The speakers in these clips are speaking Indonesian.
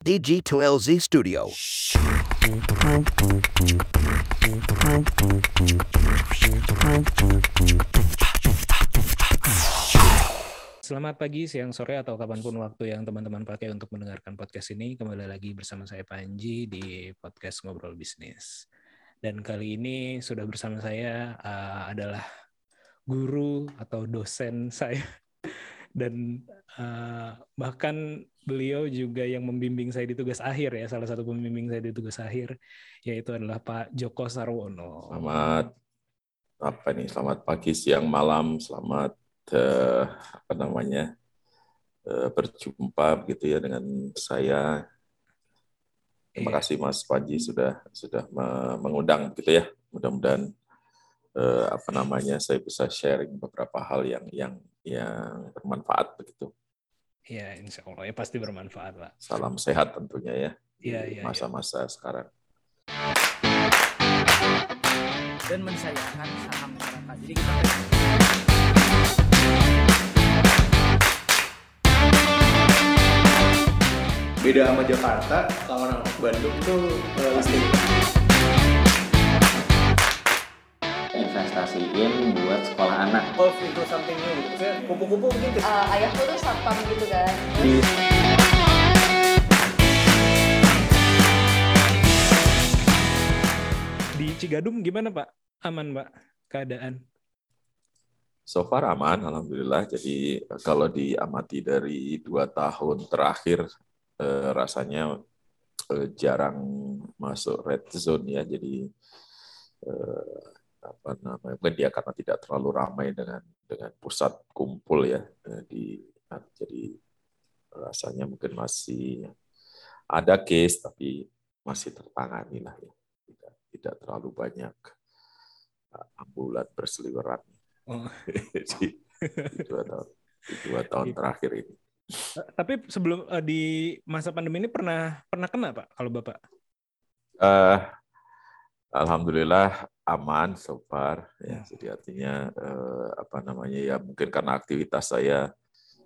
DG2LZ Studio. Selamat pagi, siang, sore, atau kapan pun waktu yang teman-teman pakai untuk mendengarkan podcast ini. Kembali lagi bersama saya Panji di podcast Ngobrol Bisnis. Dan kali ini sudah bersama saya uh, adalah guru atau dosen saya. Dan uh, bahkan beliau juga yang membimbing saya di tugas akhir ya, salah satu pembimbing saya di tugas akhir, yaitu adalah Pak Joko Sarwono. Selamat apa nih? Selamat pagi, siang, malam. Selamat uh, apa namanya uh, berjumpa gitu ya dengan saya. Terima iya. kasih Mas Panji sudah sudah mengundang gitu ya. Mudah-mudahan uh, apa namanya saya bisa sharing beberapa hal yang yang yang bermanfaat begitu. Iya, insya Allah ya pasti bermanfaat Pak. Salam sehat tentunya ya. Iya, iya. Masa-masa ya. sekarang. Dan mensayangkan saham masyarakat. Jadi kita beda sama Jakarta kalau orang Bandung tuh uh, investasiin buat sekolah anak. Golf into something new. Gitu kupu-kupu mungkin uh, ayahku tuh satpam gitu kan? Di di Cigadum gimana Pak? Aman Pak? Keadaan? So far aman, alhamdulillah. Jadi kalau diamati dari dua tahun terakhir eh, rasanya eh, jarang masuk red zone ya. Jadi eh, apa namanya? Mungkin dia karena tidak terlalu ramai dengan dengan pusat kumpul ya. Eh, di jadi rasanya mungkin masih ada case tapi masih tertangani lah ya. Tidak tidak terlalu banyak eh, ambulan berseliweran. Oh. di, di dua tahun, di dua tahun terakhir ini. Tapi sebelum uh, di masa pandemi ini pernah pernah kena pak kalau bapak? Uh, Alhamdulillah aman so far ya. Jadi artinya uh, apa namanya ya mungkin karena aktivitas saya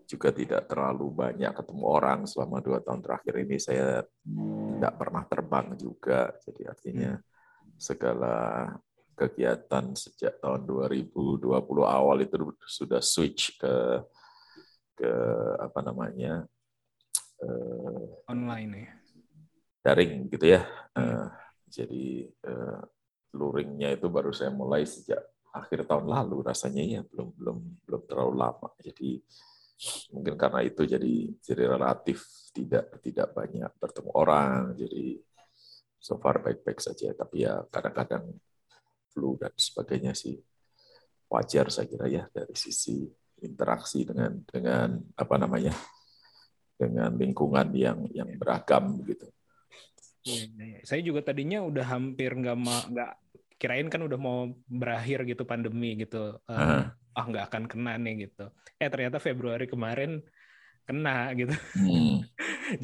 juga tidak terlalu banyak ketemu orang selama dua tahun terakhir ini saya tidak pernah terbang juga. Jadi artinya hmm. segala kegiatan sejak tahun 2020 awal itu sudah switch ke ke apa namanya uh, online ya daring gitu ya uh, jadi uh, luringnya itu baru saya mulai sejak akhir tahun lalu. Rasanya ya belum belum belum terlalu lama. Jadi mungkin karena itu jadi jadi relatif tidak tidak banyak bertemu orang. Jadi so far baik-baik saja. Tapi ya kadang-kadang flu dan sebagainya sih. Wajar saya kira ya dari sisi interaksi dengan dengan apa namanya dengan lingkungan yang yang beragam begitu. Ya, ya. Saya juga tadinya udah hampir nggak mau nggak kirain kan udah mau berakhir gitu pandemi gitu. Uh, ah nggak akan kena nih gitu. Eh ternyata Februari kemarin kena gitu. Hmm.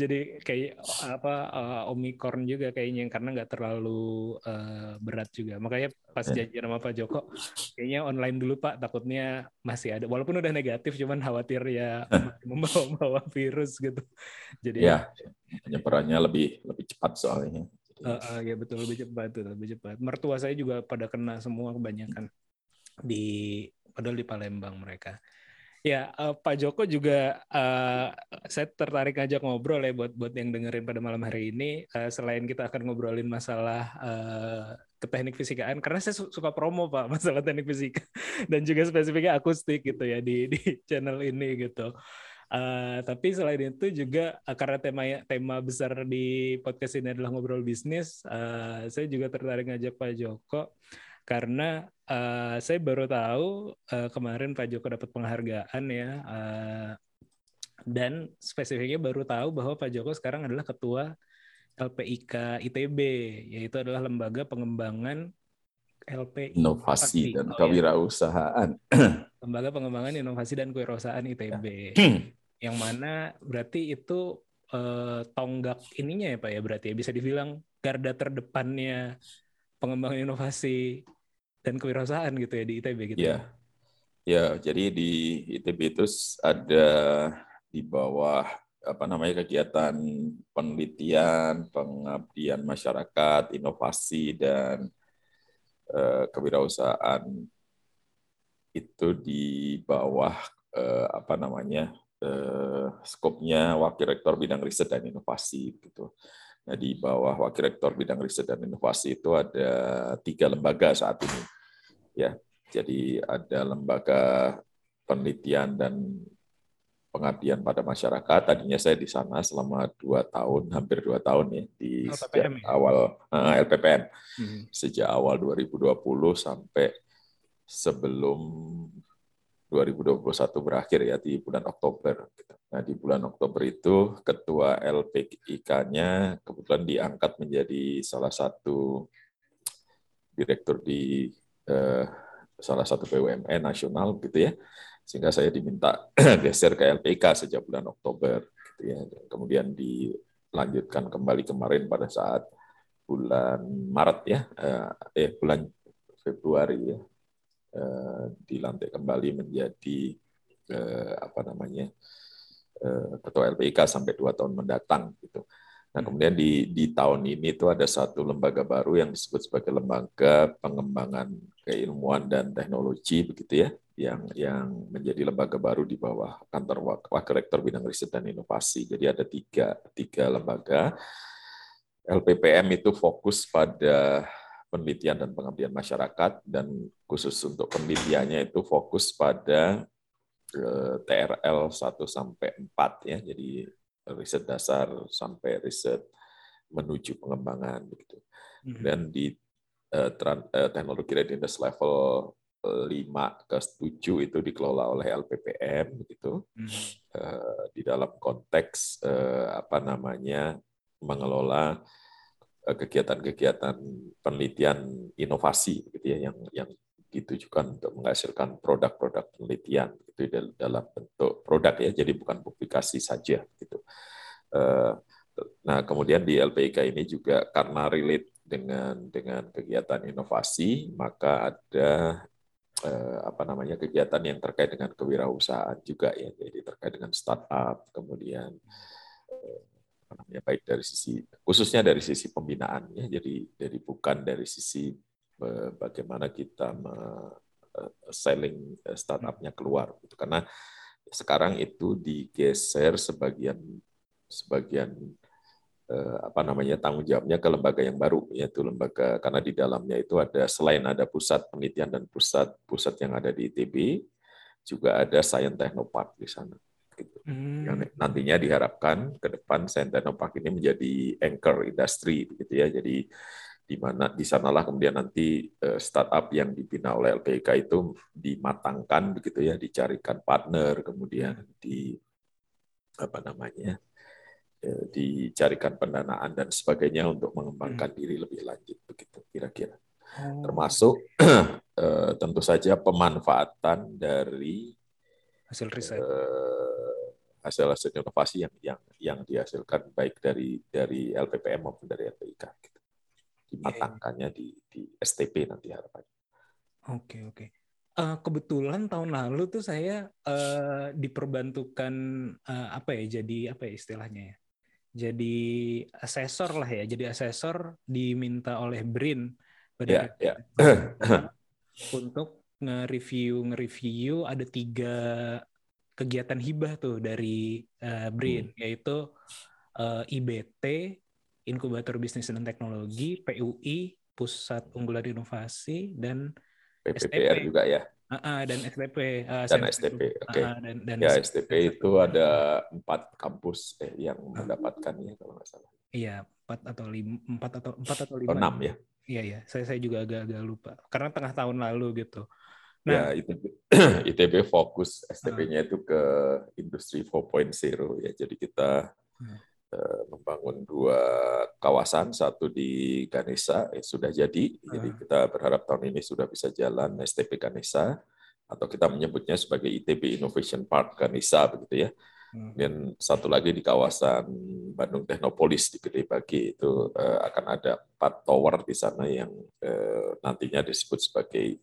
Jadi kayak apa uh, omikron juga kayaknya karena nggak terlalu uh, berat juga. Makanya pas yeah. janji sama Pak Joko, kayaknya online dulu Pak. Takutnya masih ada. Walaupun udah negatif, cuman khawatir ya membawa-bawa virus gitu. Jadi ya penyebarannya lebih lebih cepat soalnya. Uh, uh, ya betul lebih cepat tuh lebih cepat. Mertua saya juga pada kena semua kebanyakan di padahal di Palembang mereka. Ya, uh, Pak Joko juga uh, saya tertarik ngajak ngobrol ya buat buat yang dengerin pada malam hari ini. Uh, selain kita akan ngobrolin masalah uh, ke teknik fisikaan, karena saya suka promo Pak masalah teknik fisika dan juga spesifiknya akustik gitu ya di di channel ini gitu. Uh, tapi selain itu juga uh, karena tema tema besar di podcast ini adalah ngobrol bisnis, uh, saya juga tertarik ngajak Pak Joko karena uh, saya baru tahu uh, kemarin Pak Joko dapat penghargaan ya uh, dan spesifiknya baru tahu bahwa Pak Joko sekarang adalah ketua LPIK ITB yaitu adalah lembaga pengembangan LPI inovasi dan oh, kewirausahaan. Ya. lembaga pengembangan inovasi dan kewirausahaan ITB yang mana berarti itu uh, tonggak ininya ya Pak ya berarti ya bisa dibilang garda terdepannya pengembangan inovasi dan kewirausahaan gitu ya di ITB gitu. Ya. Ya, jadi di ITB itu ada di bawah apa namanya kegiatan penelitian, pengabdian masyarakat, inovasi dan eh, kewirausahaan itu di bawah eh, apa namanya eh, skopnya wakil rektor bidang riset dan inovasi gitu. Nah di bawah wakil rektor bidang riset dan inovasi itu ada tiga lembaga saat ini ya. Jadi ada lembaga penelitian dan pengabdian pada masyarakat. Tadinya saya di sana selama dua tahun, hampir dua tahun ya di LPPM sejak ya? awal eh, LPPM Hmm. sejak awal 2020 sampai sebelum 2021 berakhir ya di bulan Oktober. gitu. Nah di bulan Oktober itu ketua LPIK-nya kebetulan diangkat menjadi salah satu direktur di eh, salah satu BUMN nasional gitu ya sehingga saya diminta geser ke LPIK sejak bulan Oktober gitu ya kemudian dilanjutkan kembali kemarin pada saat bulan Maret ya eh, eh bulan Februari ya dilantik kembali menjadi eh, apa namanya eh, ketua LPIK sampai dua tahun mendatang gitu. Nah kemudian di di tahun ini itu ada satu lembaga baru yang disebut sebagai lembaga pengembangan keilmuan dan teknologi begitu ya yang yang menjadi lembaga baru di bawah kantor Wak- wakil rektor bidang riset dan inovasi. Jadi ada tiga tiga lembaga. LPPM itu fokus pada penelitian dan pengabdian masyarakat dan khusus untuk penelitiannya itu fokus pada eh, TRL 1 sampai 4 ya. Jadi riset dasar sampai riset menuju pengembangan begitu. Hmm. Dan di eh, eh, teknologi readiness level 5 ke 7 itu dikelola oleh LPPM begitu Hmm. eh, di dalam konteks eh, apa namanya mengelola kegiatan-kegiatan penelitian inovasi gitu ya yang yang ditujukan untuk menghasilkan produk-produk penelitian itu dalam bentuk produk ya jadi bukan publikasi saja gitu. Eh, Nah, kemudian di LPIK ini juga karena relate dengan dengan kegiatan inovasi, maka ada eh, apa namanya kegiatan yang terkait dengan kewirausahaan juga ya, jadi terkait dengan startup, kemudian eh, apa namanya baik dari sisi khususnya dari sisi pembinaan ya, jadi jadi bukan dari sisi bagaimana kita eh, selling eh, startupnya keluar gitu. Karena sekarang itu digeser sebagian sebagian eh, apa namanya tanggung jawabnya ke lembaga yang baru yaitu lembaga karena di dalamnya itu ada selain ada pusat penelitian dan pusat pusat yang ada di ITB juga ada Science Technopark di sana gitu. Hmm. yang nantinya diharapkan ke depan Science Technopark ini menjadi anchor industri gitu ya jadi di mana di sanalah kemudian nanti eh, startup yang dibina oleh LPK itu dimatangkan begitu ya dicarikan partner kemudian di apa namanya eh, dicarikan pendanaan dan sebagainya untuk mengembangkan diri lebih lanjut begitu kira-kira Oh. termasuk eh, tentu saja pemanfaatan dari hasil riset. eh, hasil-hasil inovasi yang yang yang dihasilkan baik dari dari LPPM maupun dari LPIK gitu. dimatangkannya di di STP nanti harapannya. Oke oke. Eh, kebetulan tahun lalu tuh saya eh, diperbantukan eh, apa ya? Jadi apa ya istilahnya ya? Jadi asesor lah ya. Jadi asesor diminta oleh BRIN Ya, ya. untuk nge-review nge-review ada tiga kegiatan hibah tuh dari eh, BRIN yaitu eh, IBT Inkubator Bisnis dan Teknologi PUI Pusat Unggulan Inovasi dan PPPR STP. juga ya Ah, ah, dan STP ah, dan saya- STP. Oke. ah, dan, dan Ya STP itu ada empat kampus eh, yang mendapatkannya kalau nggak salah. iya empat atau lima empat atau empat atau lima enam ya. iya iya saya saya juga agak-agak lupa karena tengah tahun lalu gitu Ya nah ITB, ITB fokus STP-nya itu ke industri 4.0 ya. Jadi kita Hmm. eh, membangun dua kawasan, satu di Ganesha eh, sudah jadi. Jadi Ah. kita berharap tahun ini sudah bisa jalan STP Ganesha atau kita menyebutnya sebagai ITB Innovation Park Ganesha begitu ya. Hmm. Dan satu lagi di kawasan Bandung Technopolis di Gede Bage itu eh, akan ada empat tower di sana yang nantinya disebut sebagai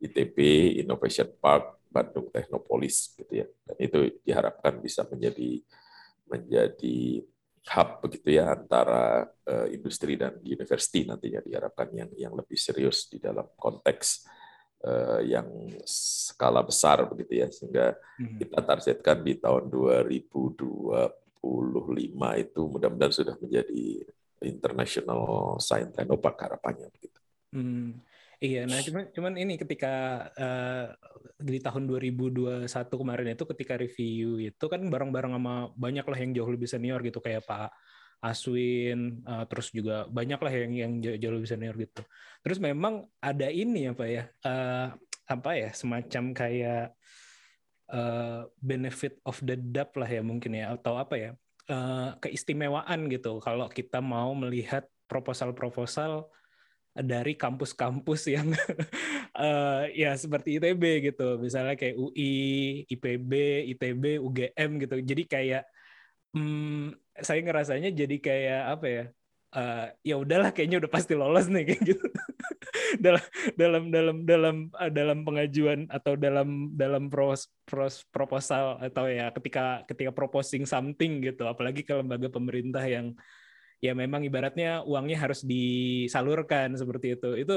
ITB Innovation Park Bandung Technopolis gitu ya. Dan itu diharapkan bisa menjadi menjadi hub begitu ya antara uh, industri dan university nantinya diharapkan yang yang lebih serius di dalam konteks uh, yang skala besar begitu ya sehingga hmm. kita targetkan di tahun 2025 itu mudah-mudahan sudah menjadi international science technopark harapannya begitu. Hmm. Iya, nah cuman cuman ini ketika uh, di tahun 2021 kemarin itu ketika review itu kan bareng-bareng sama banyak lah yang jauh lebih senior gitu kayak Pak Aswin, uh, terus juga banyak lah yang yang jauh, lebih senior gitu. Terus memang ada ini apa ya, uh, apa ya semacam kayak uh, benefit of the doubt lah ya mungkin ya atau apa ya uh, keistimewaan gitu kalau kita mau melihat proposal-proposal dari kampus-kampus yang uh, ya seperti ITB gitu, misalnya kayak UI, IPB, ITB, UGM gitu. Jadi kayak hmm, saya ngerasanya jadi kayak apa ya? Uh, ya udahlah kayaknya udah pasti lolos nih kayak gitu. dalam dalam dalam dalam uh, dalam pengajuan atau dalam dalam pros, pros proposal atau ya ketika ketika proposing something gitu apalagi ke lembaga pemerintah yang ya memang ibaratnya uangnya harus disalurkan seperti itu. Itu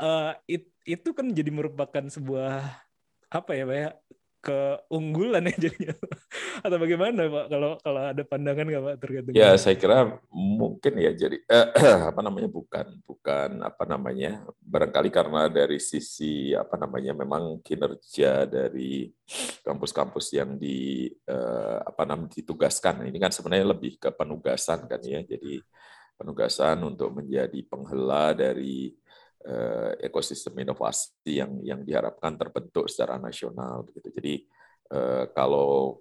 uh, it, itu kan jadi merupakan sebuah apa ya Pak ya keunggulan ya jadinya. Atau bagaimana Pak? Kalau kalau ada pandangan nggak Pak terkait dengan Ya saya kira mungkin ya jadi eh, apa namanya bukan bukan apa namanya barangkali karena dari sisi apa namanya memang kinerja dari kampus-kampus yang di eh, apa namanya ditugaskan. Ini kan sebenarnya lebih ke penugasan kan ya jadi penugasan untuk menjadi penghela dari ekosistem inovasi yang yang diharapkan terbentuk secara nasional begitu. Jadi uh, kalau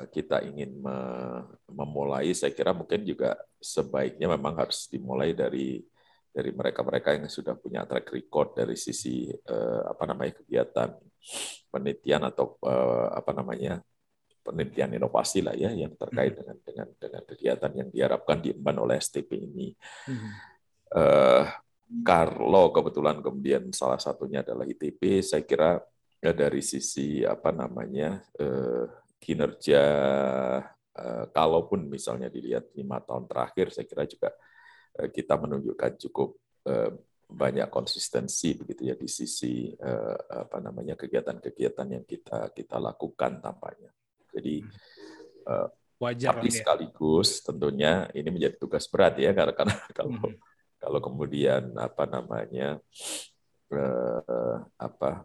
eh, kita ingin me memulai, saya kira mungkin juga sebaiknya memang harus dimulai dari dari mereka-mereka yang sudah punya track record dari sisi apa namanya kegiatan penelitian atau apa namanya penelitian inovasi lah ya yang terkait hmm. dengan dengan dengan kegiatan yang diharapkan diemban oleh STP ini. Hmm. Kalau kebetulan kemudian salah satunya adalah ITB, saya kira ya dari sisi apa namanya eh, kinerja eh, kalaupun misalnya dilihat lima tahun terakhir, saya kira juga eh, kita menunjukkan cukup eh, banyak konsistensi begitu ya di sisi eh, apa namanya kegiatan-kegiatan yang kita kita lakukan tampaknya. Jadi eh, wajar tapi ya. sekaligus tentunya ini menjadi tugas berat ya karena karena kalau hmm kalau kemudian apa namanya eh, apa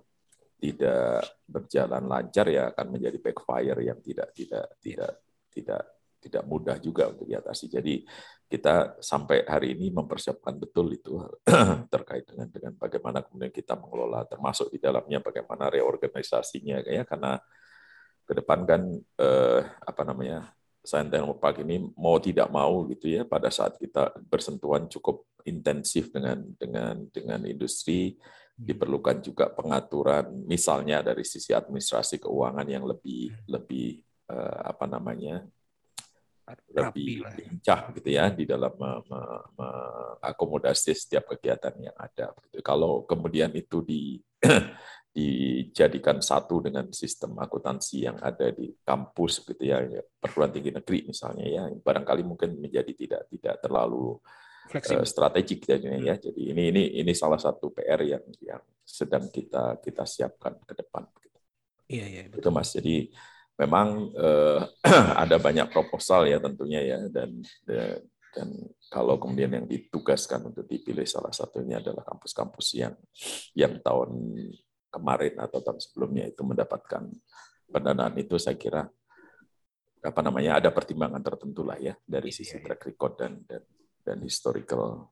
tidak berjalan lancar ya akan menjadi backfire yang tidak tidak tidak tidak tidak mudah juga untuk diatasi. Jadi kita sampai hari ini mempersiapkan betul itu terkait dengan dengan bagaimana kemudian kita mengelola termasuk di dalamnya bagaimana reorganisasinya ya karena ke depan kan eh, apa namanya Science Park ini mau tidak mau gitu ya pada saat kita bersentuhan cukup intensif dengan dengan dengan industri hmm. diperlukan juga pengaturan misalnya dari sisi administrasi keuangan yang lebih hmm. lebih uh, apa namanya lebih ya. lincah gitu ya di dalam mengakomodasi setiap kegiatan yang ada. Kalau kemudian itu di dijadikan satu dengan sistem akuntansi yang ada di kampus gitu ya perguruan tinggi negeri misalnya ya barangkali mungkin menjadi tidak tidak terlalu uh, strategik jadinya ya. Jadi ini ini ini salah satu PR yang yang sedang kita kita siapkan ke depan. Iya iya betul. itu mas. Jadi memang uh, ada banyak proposal ya tentunya ya. Dan dan kalau kemudian yang ditugaskan untuk dipilih salah satunya adalah kampus-kampus yang yang tahun kemarin atau tahun sebelumnya itu mendapatkan pendanaan itu saya kira apa namanya ada pertimbangan tertentu lah ya dari iya, sisi iya. track record dan dan, dan historical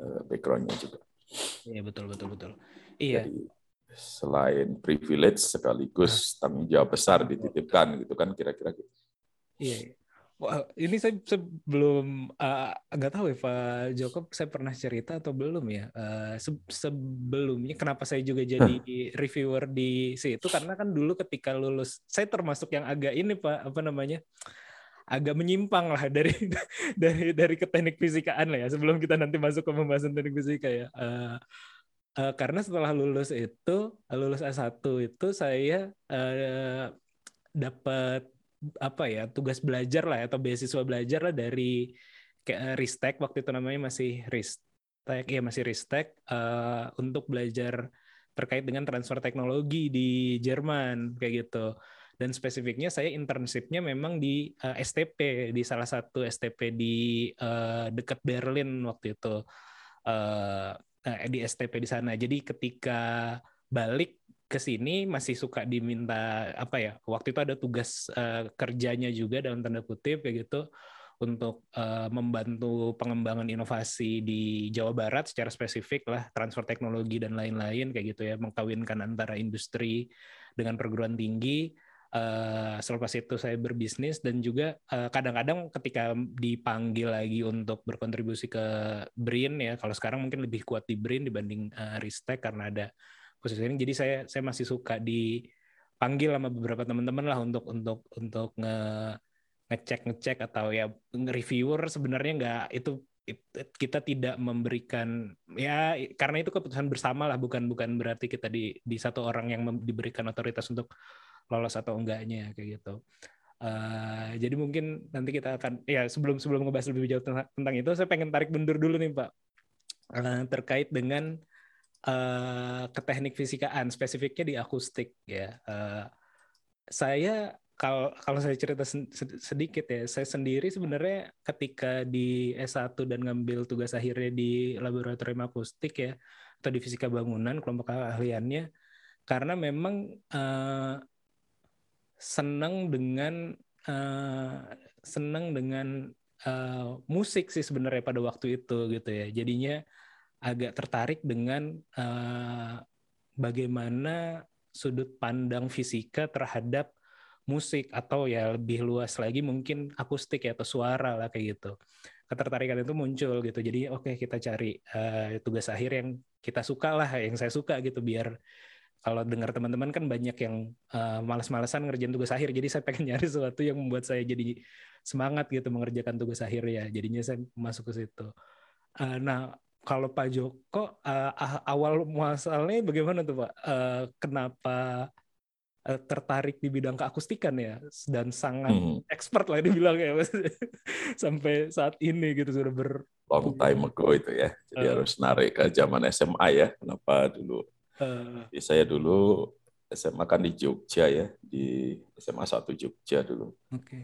uh, backgroundnya juga. Iya betul betul betul. Iya. Jadi, selain privilege sekaligus nah. tanggung jawab besar dititipkan gitu kan kira-kira gitu. Iya. iya. Wah, ini saya sebelum uh, nggak tahu ya Pak Joko saya pernah cerita atau belum ya uh, se sebelumnya kenapa saya juga jadi reviewer di situ karena kan dulu ketika lulus saya termasuk yang agak ini Pak apa namanya agak menyimpang lah dari dari dari ke teknik fisikaan lah ya sebelum kita nanti masuk ke pembahasan teknik fisika ya. Uh, uh, karena setelah lulus itu lulus S1 itu saya uh, dapat apa ya tugas belajar lah atau beasiswa belajar lah dari kayak Ristek waktu itu namanya masih Ristek ya masih Ristek uh, untuk belajar terkait dengan transfer teknologi di Jerman kayak gitu dan spesifiknya saya internshipnya memang di uh, STP di salah satu STP di uh, dekat Berlin waktu itu. Uh, di STP di sana. Jadi ketika balik ke sini masih suka diminta apa ya waktu itu ada tugas uh, kerjanya juga dalam tanda kutip kayak gitu untuk uh, membantu pengembangan inovasi di Jawa Barat secara spesifik lah transfer teknologi dan lain-lain kayak gitu ya mengkawinkan antara industri dengan perguruan tinggi uh, selepas itu saya berbisnis dan juga kadang-kadang uh, ketika dipanggil lagi untuk berkontribusi ke BRIN ya kalau sekarang mungkin lebih kuat di BRIN dibanding uh, Ristek karena ada khusus ini. Jadi saya saya masih suka dipanggil sama beberapa teman-teman lah untuk untuk untuk nge ngecek ngecek atau ya reviewer sebenarnya nggak itu kita tidak memberikan ya karena itu keputusan bersama lah bukan bukan berarti kita di di satu orang yang diberikan otoritas untuk lolos atau enggaknya kayak gitu. Uh, jadi mungkin nanti kita akan ya sebelum sebelum ngebahas lebih jauh tentang, tentang itu saya pengen tarik mundur dulu nih Pak uh, terkait dengan uh, ke teknik fisikaan, spesifiknya di akustik ya. Uh, saya kalau kalau saya cerita sedikit ya, saya sendiri sebenarnya ketika di S1 dan ngambil tugas akhirnya di laboratorium akustik ya atau di fisika bangunan kelompok keahliannya karena memang uh, senang dengan uh, senang dengan uh, musik sih sebenarnya pada waktu itu gitu ya. Jadinya agak tertarik dengan uh, bagaimana sudut pandang fisika terhadap musik atau ya lebih luas lagi mungkin akustik ya atau suara lah kayak gitu ketertarikan itu muncul gitu jadi oke okay, kita cari uh, tugas akhir yang kita suka lah yang saya suka gitu biar kalau dengar teman-teman kan banyak yang uh, malas-malasan ngerjain tugas akhir jadi saya pengen nyari sesuatu yang membuat saya jadi semangat gitu mengerjakan tugas akhir ya jadinya saya masuk ke situ uh, nah kalau Pak Joko uh, awal muasalnya bagaimana tuh Pak? Uh, kenapa uh, tertarik di bidang keakustikan ya dan sangat hmm. expert lah dibilang ya sampai saat ini gitu sudah ber long time ago itu ya. Jadi uh, harus narik ke zaman SMA ya. Kenapa dulu? Uh, Jadi saya dulu SMA kan di Jogja ya, di SMA 1 Jogja dulu. Oke. Okay.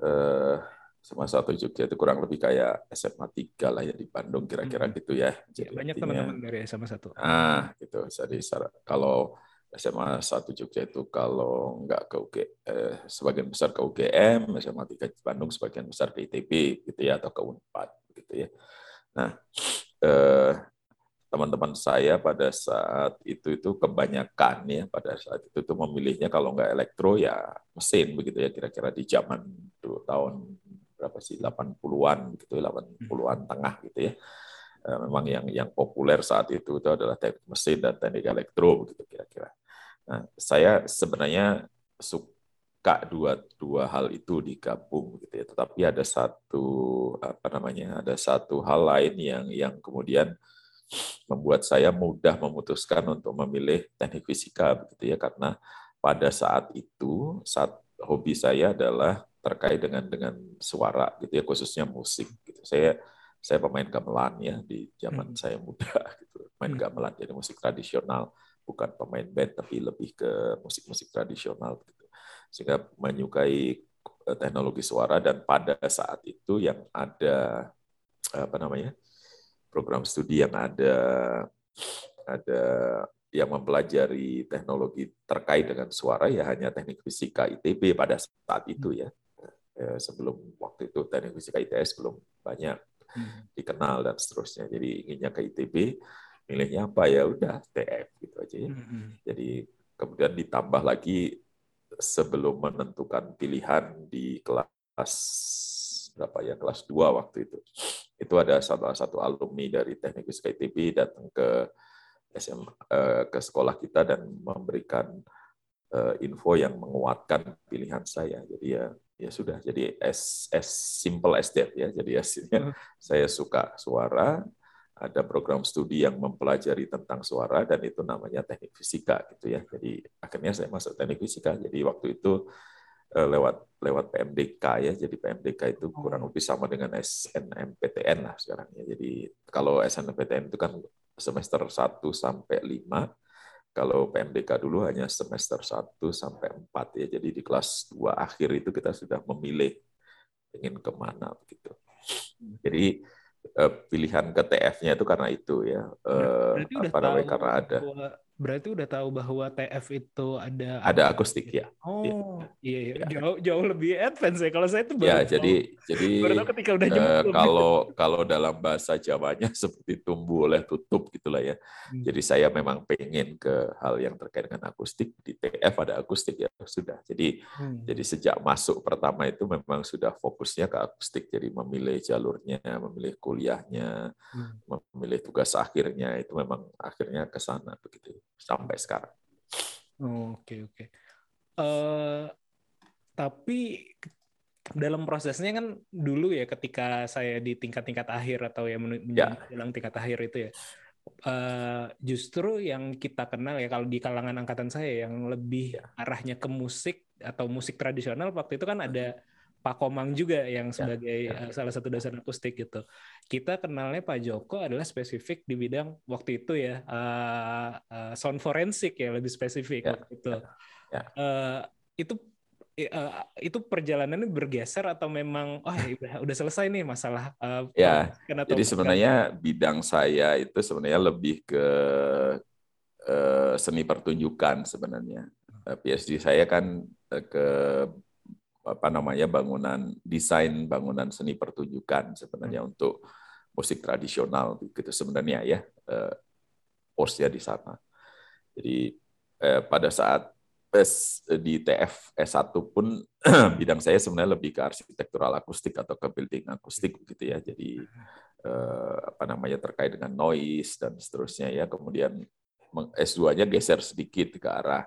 Uh, SMA satu Jogja itu kurang lebih kayak SMA 3 lah ya di Bandung kira-kira hmm. gitu ya. Jadi ya, banyak teman-teman dari SMA satu. Ah, gitu. Jadi kalau SMA satu Jogja itu kalau nggak ke UG, eh, sebagian besar ke UGM, SMA 3 Bandung sebagian besar ke ITB gitu ya atau ke Unpad gitu ya. Nah, eh, teman-teman saya pada saat itu itu kebanyakan ya pada saat itu tuh memilihnya kalau nggak elektro ya mesin begitu ya kira-kira di zaman itu tahun berapa sih 80-an gitu 80-an hmm. tengah gitu ya eh, memang yang yang populer saat itu itu adalah teknik mesin dan teknik elektro begitu kira-kira nah saya sebenarnya suka dua dua hal itu digabung gitu ya tetapi ada satu apa namanya ada satu hal lain yang yang kemudian membuat saya mudah memutuskan untuk memilih teknik fisika begitu ya karena pada saat itu saat hobi saya adalah terkait dengan dengan suara gitu ya khususnya musik gitu. Saya saya pemain gamelan ya di zaman hmm. saya muda gitu. Main hmm. gamelan jadi musik tradisional bukan pemain band tapi lebih ke musik-musik tradisional gitu. Sehingga menyukai eh, teknologi suara dan pada saat itu yang ada apa namanya? Program studi yang ada ada yang mempelajari teknologi terkait dengan suara ya hanya teknik fisika ITB pada saat itu ya ya, sebelum waktu itu teknik fisika ITS belum banyak hmm. dikenal dan seterusnya. Jadi inginnya ke ITB, milihnya apa ya udah TF gitu aja ya. Hmm. Jadi kemudian ditambah lagi sebelum menentukan pilihan di kelas berapa ya kelas 2 waktu itu. Itu ada salah satu alumni dari Teknik Fisika ITB datang ke SM eh, ke sekolah kita dan memberikan eh, info yang menguatkan pilihan saya. Jadi ya ya sudah. Jadi as as simple as that ya. Jadi hasilnya hmm. saya suka suara. Ada program studi yang mempelajari tentang suara dan itu namanya teknik fisika gitu ya. Jadi akhirnya saya masuk teknik fisika. Jadi waktu itu lewat lewat PMDK ya. Jadi PMDK itu kurang lebih sama dengan SNMPTN lah sekarang ya. Jadi kalau SNMPTN itu kan semester 1 sampai 5, kalau PMDK dulu hanya semester 1 sampai 4 ya. Jadi di kelas 2 akhir itu kita sudah memilih ingin ke mana begitu. Jadi eh, pilihan ke TF-nya itu karena itu ya. Eh, Berarti apa namanya karena ada berarti udah tahu bahwa TF itu ada ada akustik ya. Oh, iya, iya. Ya. Jauh jauh lebih advance ya. Kalau saya itu baru Ya, tahu- jadi jadi baru tahu ketika udah nyemplung. kalau kalau dalam bahasa Jawanya seperti tumbuh oleh tutup gitulah ya. Hmm. Jadi saya memang pengen ke hal yang terkait dengan akustik di TF ada akustik ya sudah. Jadi Hmm. jadi sejak masuk pertama itu memang sudah fokusnya ke akustik. Jadi memilih jalurnya, memilih kuliahnya, Hmm. memilih tugas akhirnya itu memang akhirnya ke sana begitu sampai sekarang. Oke oke. Eh, tapi dalam prosesnya kan dulu ya ketika saya di tingkat-tingkat akhir atau ya Ya. menjelang tingkat akhir itu ya eh, justru yang kita kenal ya kalau di kalangan angkatan saya yang lebih Ya. arahnya ke musik atau musik tradisional waktu itu kan ada Pak Komang juga yang sebagai ya. eh, salah satu dosen akustik gitu. Kita kenalnya Pak Joko adalah spesifik di bidang waktu itu ya eh, eh, sound forensik ya lebih spesifik Ya, waktu itu. ya. Eh, itu eh, itu perjalanannya bergeser atau memang oh ya udah, udah selesai nih masalah eh, Ya, Jadi sebenarnya bidang saya itu sebenarnya lebih ke eh, seni pertunjukan sebenarnya. Eh, PhD saya kan ke apa namanya bangunan desain bangunan seni pertunjukan sebenarnya untuk musik tradisional gitu sebenarnya ya eh, course-nya di sana. Jadi eh, pada saat S di TF S1 pun bidang saya sebenarnya lebih ke arsitektural akustik atau ke building akustik gitu ya. Jadi eh, apa namanya terkait dengan noise dan seterusnya ya. Kemudian meng- S2-nya geser sedikit ke arah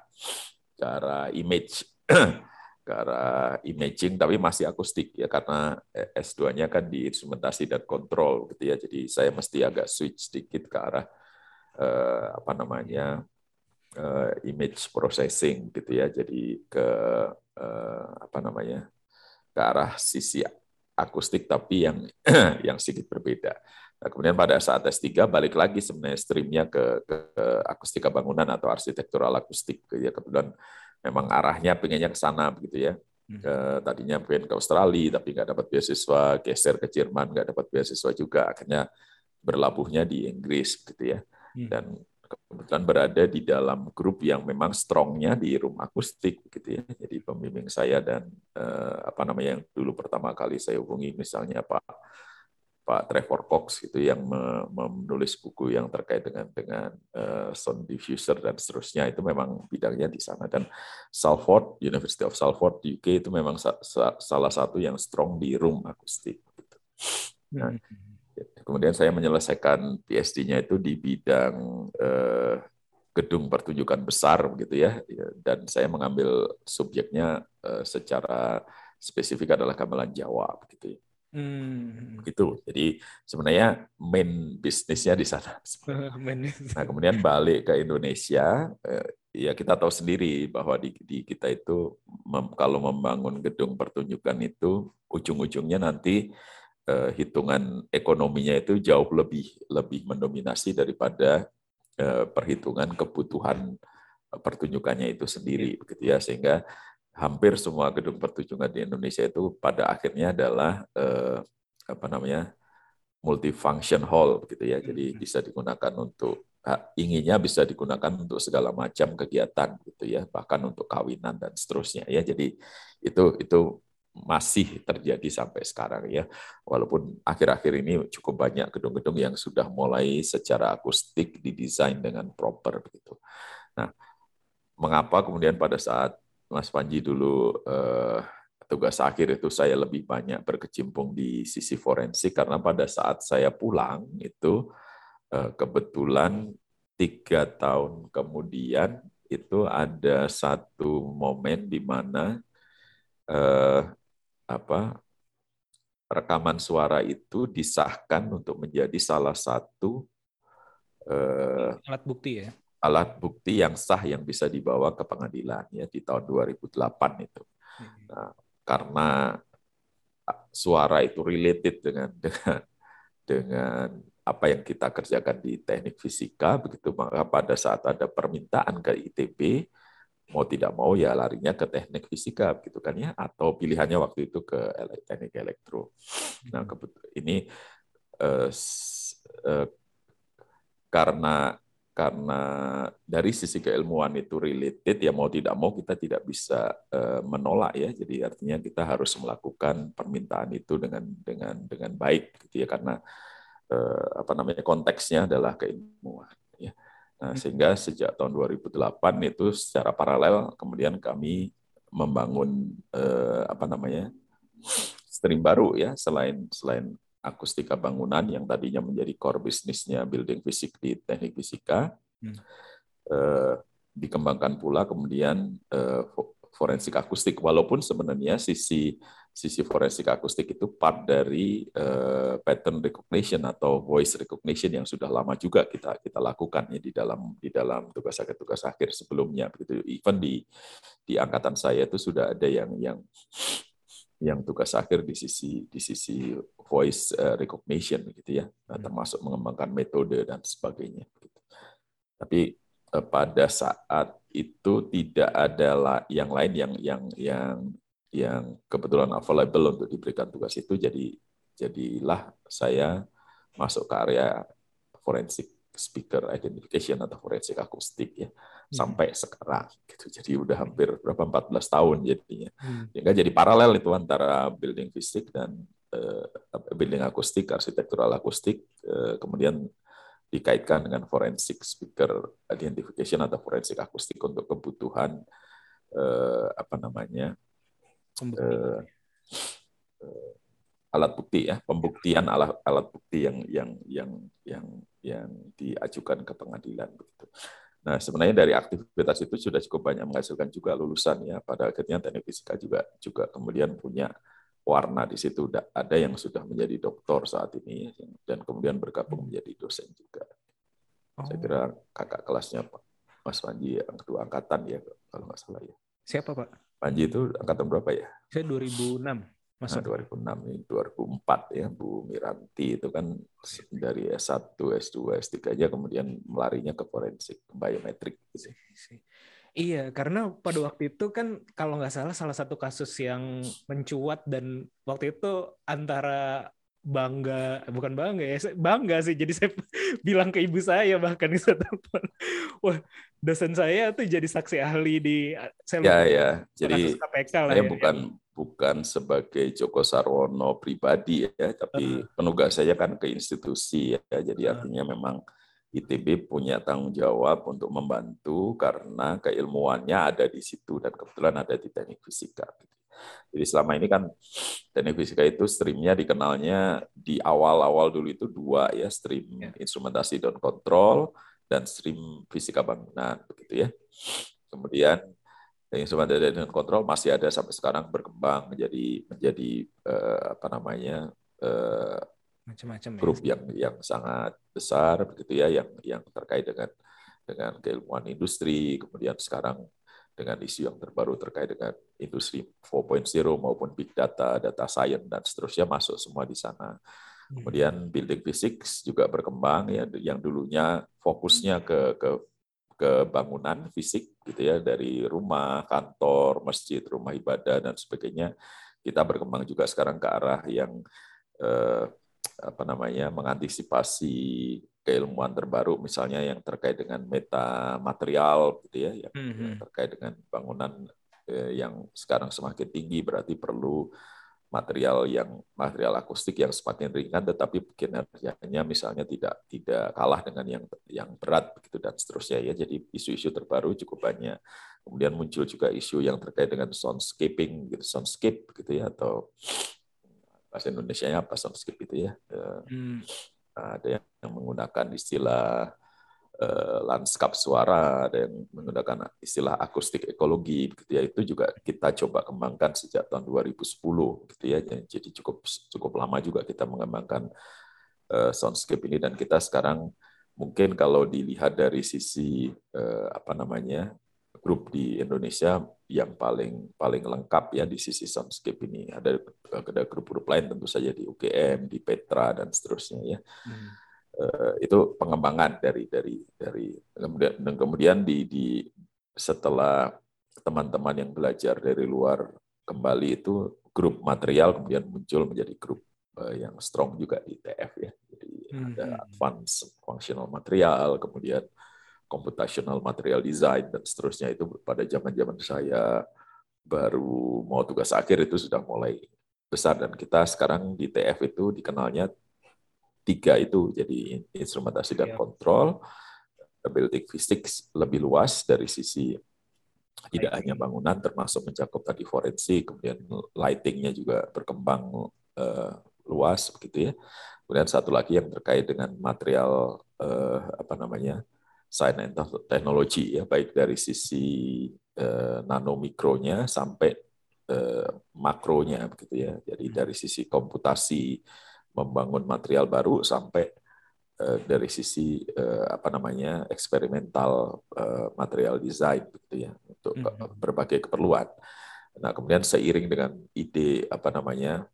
ke arah image ke arah imaging tapi masih akustik ya karena eh, S2-nya kan di instrumentasi dan kontrol gitu ya. Jadi saya mesti agak switch sedikit ke arah eh, apa namanya eh, image processing gitu ya. Jadi ke eh, apa namanya ke arah sisi akustik tapi yang yang sedikit berbeda. Nah, kemudian pada saat S3 balik lagi sebenarnya streamnya ke, ke, akustika bangunan atau arsitektural akustik. gitu ya. Kebetulan memang arahnya pengennya ke sana begitu ya. Ke, tadinya pengen ke Australia tapi nggak dapat beasiswa, geser ke Jerman nggak dapat beasiswa juga, akhirnya berlabuhnya di Inggris gitu ya. Hmm. Dan kebetulan berada di dalam grup yang memang strongnya di room akustik gitu ya. Jadi pembimbing saya dan eh, apa namanya yang dulu pertama kali saya hubungi misalnya Pak Pak Trevor Cox gitu yang me- menulis buku yang terkait dengan dengan eh, sound diffuser dan seterusnya itu memang bidangnya di sana dan Salford University of Salford UK itu memang sa- sa- salah satu yang strong di room akustik. Gitu. Nah, kemudian saya menyelesaikan PhD-nya itu di bidang eh, gedung pertunjukan besar begitu ya Ya, dan saya mengambil subjeknya eh, secara spesifik adalah gamelan Jawa begitu ya Hmm. gitu. Jadi sebenarnya main bisnisnya di sana. Nah kemudian balik ke Indonesia, eh, ya kita tahu sendiri bahwa di, di kita itu mem- kalau membangun gedung pertunjukan itu ujung-ujungnya nanti eh, hitungan ekonominya itu jauh lebih lebih mendominasi daripada eh, perhitungan kebutuhan eh, pertunjukannya itu sendiri, begitu ya sehingga hampir semua gedung pertunjukan di Indonesia itu pada akhirnya adalah eh, apa namanya multifunction hall gitu ya. Jadi bisa digunakan untuk ha, inginnya bisa digunakan untuk segala macam kegiatan gitu ya, bahkan untuk kawinan dan seterusnya ya. Jadi itu itu masih terjadi sampai sekarang ya. Walaupun akhir-akhir ini cukup banyak gedung-gedung yang sudah mulai secara akustik didesain dengan proper gitu. Nah, mengapa kemudian pada saat Mas Panji dulu eh, tugas akhir itu saya lebih banyak berkecimpung di sisi forensik karena pada saat saya pulang itu eh, kebetulan tiga tahun kemudian itu ada satu momen di mana eh, apa rekaman suara itu disahkan untuk menjadi salah satu eh, alat bukti ya. Alat bukti yang sah yang bisa dibawa ke pengadilan ya di tahun 2008 itu. Nah, karena suara itu related dengan dengan dengan apa yang kita kerjakan di teknik fisika begitu maka pada saat ada permintaan ke ITB mau tidak mau ya larinya ke teknik fisika gitu kan ya atau pilihannya waktu itu ke teknik elektro. Nah, ini eh, eh, karena karena dari sisi keilmuan itu related ya mau tidak mau kita tidak bisa uh, menolak ya. Jadi artinya kita harus melakukan permintaan itu dengan dengan dengan baik gitu ya. Karena uh, apa namanya konteksnya adalah keilmuan ya. Nah, hmm. sehingga sejak tahun 2008 itu secara paralel kemudian kami membangun uh, apa namanya stream baru ya. Selain selain akustika bangunan yang tadinya menjadi core bisnisnya building fisik di teknik fisika hmm. eh, dikembangkan pula kemudian eh, forensik akustik walaupun sebenarnya sisi sisi forensik akustik itu part dari eh, pattern recognition atau voice recognition yang sudah lama juga kita kita lakukan ya di dalam di dalam tugas akhir tugas akhir sebelumnya begitu even di di angkatan saya itu sudah ada yang yang yang tugas akhir di sisi di sisi voice eh, recognition gitu ya, nah, hmm. termasuk mengembangkan metode dan sebagainya. Gitu. Tapi eh, pada saat itu tidak ada yang lain yang yang yang yang kebetulan available untuk diberikan tugas itu, jadi jadilah saya masuk ke area forensik speaker identification atau forensik akustik ya hmm. sampai sekarang gitu jadi udah hampir berapa 14 tahun jadinya hmm. sehingga jadi paralel itu antara building fisik dan building akustik arsitektural akustik uh, kemudian dikaitkan dengan forensik speaker identification atau forensik akustik untuk kebutuhan uh, apa namanya alat bukti ya pembuktian alat alat bukti yang yang yang yang yang diajukan ke pengadilan begitu. Nah sebenarnya dari aktivitas itu sudah cukup banyak menghasilkan juga lulusan ya pada akhirnya teknik fisika juga juga kemudian punya warna di situ ada yang sudah menjadi doktor saat ini dan kemudian bergabung menjadi dosen juga. Oh. Saya kira kakak kelasnya Pak Mas Panji yang kedua angkatan ya kalau nggak salah ya. Siapa Pak? Panji itu angkatan berapa ya? Saya 2006. Masa nah, 2006 ini 2004 ya Bu Miranti itu kan dari S1, S2, S3 aja kemudian melarinya ke forensik biometrik gitu. Iya, karena pada waktu itu kan kalau nggak salah salah satu kasus yang mencuat dan waktu itu antara bangga bukan bangga ya bangga sih jadi saya bilang ke ibu saya bahkan di telepon wah dosen saya tuh jadi saksi ahli di saya ya ya jadi KPK lah saya ya. bukan bukan sebagai Joko Sarwono pribadi ya tapi uh. penugas saya kan ke institusi ya jadi uh. artinya memang ITB punya tanggung jawab untuk membantu karena keilmuannya ada di situ dan kebetulan ada di teknik fisika. Jadi selama ini kan teknik fisika itu streamnya dikenalnya di awal-awal dulu itu dua ya stream ya. instrumentasi dan kontrol dan stream fisika bangunan begitu ya. Kemudian instrumentasi dan kontrol masih ada sampai sekarang berkembang menjadi menjadi eh, apa namanya eh, macam-macam ya, grup ya. yang yang sangat besar begitu ya yang yang terkait dengan dengan keilmuan industri kemudian sekarang dengan isu yang terbaru terkait dengan industri 4.0 maupun big data, data science dan seterusnya masuk semua di sana. Hmm. Kemudian building physics juga berkembang ya yang dulunya fokusnya ke ke ke bangunan fisik gitu ya dari rumah, kantor, masjid, rumah ibadah dan sebagainya. Kita berkembang juga sekarang ke arah yang eh, apa namanya mengantisipasi keilmuan terbaru misalnya yang terkait dengan meta material gitu ya yang, mm -hmm. terkait dengan bangunan eh, yang sekarang semakin tinggi berarti perlu material yang material akustik yang semakin ringan tetapi kinerjanya misalnya tidak tidak kalah dengan yang yang berat begitu dan seterusnya ya jadi isu-isu terbaru cukup banyak kemudian muncul juga isu yang terkait dengan soundscaping gitu soundscape gitu ya atau bahasa Indonesia-nya apa soundscape itu ya. Eh, hmm. ada yang menggunakan istilah uh, lanskap suara ada yang menggunakan istilah akustik ekologi gitu ya. Itu juga kita coba kembangkan sejak tahun 2010 gitu ya. Jadi cukup cukup lama juga kita mengembangkan uh, soundscape ini. Dan kita sekarang mungkin kalau dilihat dari sisi uh, apa namanya grup di Indonesia yang paling paling lengkap ya di sisi soundscape ini. Ada ada grup-grup lain tentu saja di UGM, di Petra dan seterusnya ya. Hmm. Eh, itu pengembangan dari dari dari kemudian dan kemudian di di setelah teman-teman yang belajar dari luar kembali itu grup material kemudian muncul menjadi grup eh, yang strong juga di TF ya. Jadi ada Hmm. advanced functional material, kemudian computational material design dan seterusnya itu pada zaman-zaman saya baru mau tugas akhir itu sudah mulai besar dan kita sekarang di TF itu dikenalnya tiga itu jadi instrumentasi dan Iya. kontrol building physics lebih luas dari sisi tidak hanya bangunan termasuk mencakup tadi forensik kemudian lightingnya juga berkembang eh, luas begitu ya kemudian satu lagi yang terkait dengan material eh, apa namanya science and technology ya baik dari sisi eh, nano mikronya sampai eh, makronya begitu ya jadi dari sisi komputasi membangun material baru sampai eh, dari sisi eh, apa namanya eksperimental eh, material design gitu ya untuk ke- Mhm. berbagai keperluan. Nah kemudian seiring dengan ide apa namanya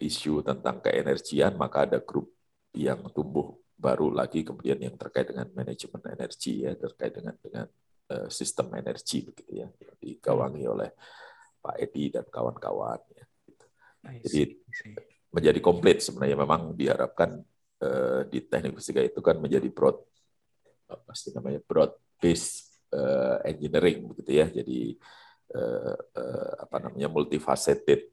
isu tentang keenergian maka ada grup yang tumbuh baru lagi kemudian yang terkait dengan manajemen energi ya terkait dengan dengan eh, sistem energi begitu ya digawangi oleh Pak Edi dan kawan-kawan ya. I Jadi menjadi komplit sebenarnya. Memang diharapkan eh, di teknik fisika itu kan menjadi broad apa sih namanya broad base eh, engineering begitu ya. Jadi apa namanya multifaceted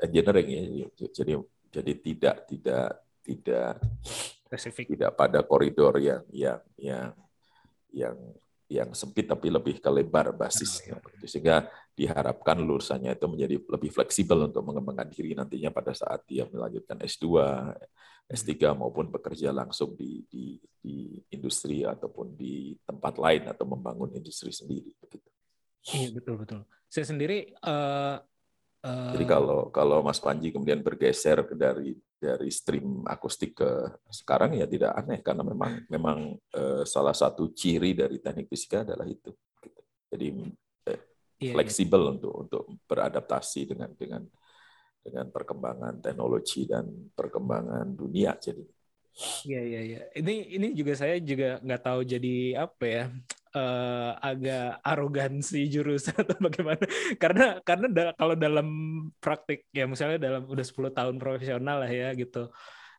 engineering ya. Jadi jadi tidak tidak tidak Spesifik. tidak pada koridor yang yang yang yang yang sempit tapi lebih ke lebar basisnya begitu. sehingga diharapkan lulusannya itu menjadi lebih fleksibel untuk mengembangkan diri nantinya pada saat dia melanjutkan S2, S3 maupun bekerja langsung di di di industri ataupun di tempat lain atau membangun industri sendiri begitu. Iya betul betul. Saya sendiri eh eh, Jadi kalau kalau Mas Panji kemudian bergeser dari dari stream akustik ke sekarang ya tidak aneh karena memang memang eh, salah satu ciri dari teknik fisika adalah itu. gitu. Jadi eh, iya, iya. fleksibel untuk untuk beradaptasi dengan dengan dengan perkembangan teknologi dan perkembangan dunia. Jadi Iya iya iya. Ini ini juga saya juga nggak tahu jadi apa ya eh, agak arogansi jurusan atau bagaimana. Karena karena da- kalau dalam praktik ya misalnya dalam udah 10 tahun profesional lah ya gitu.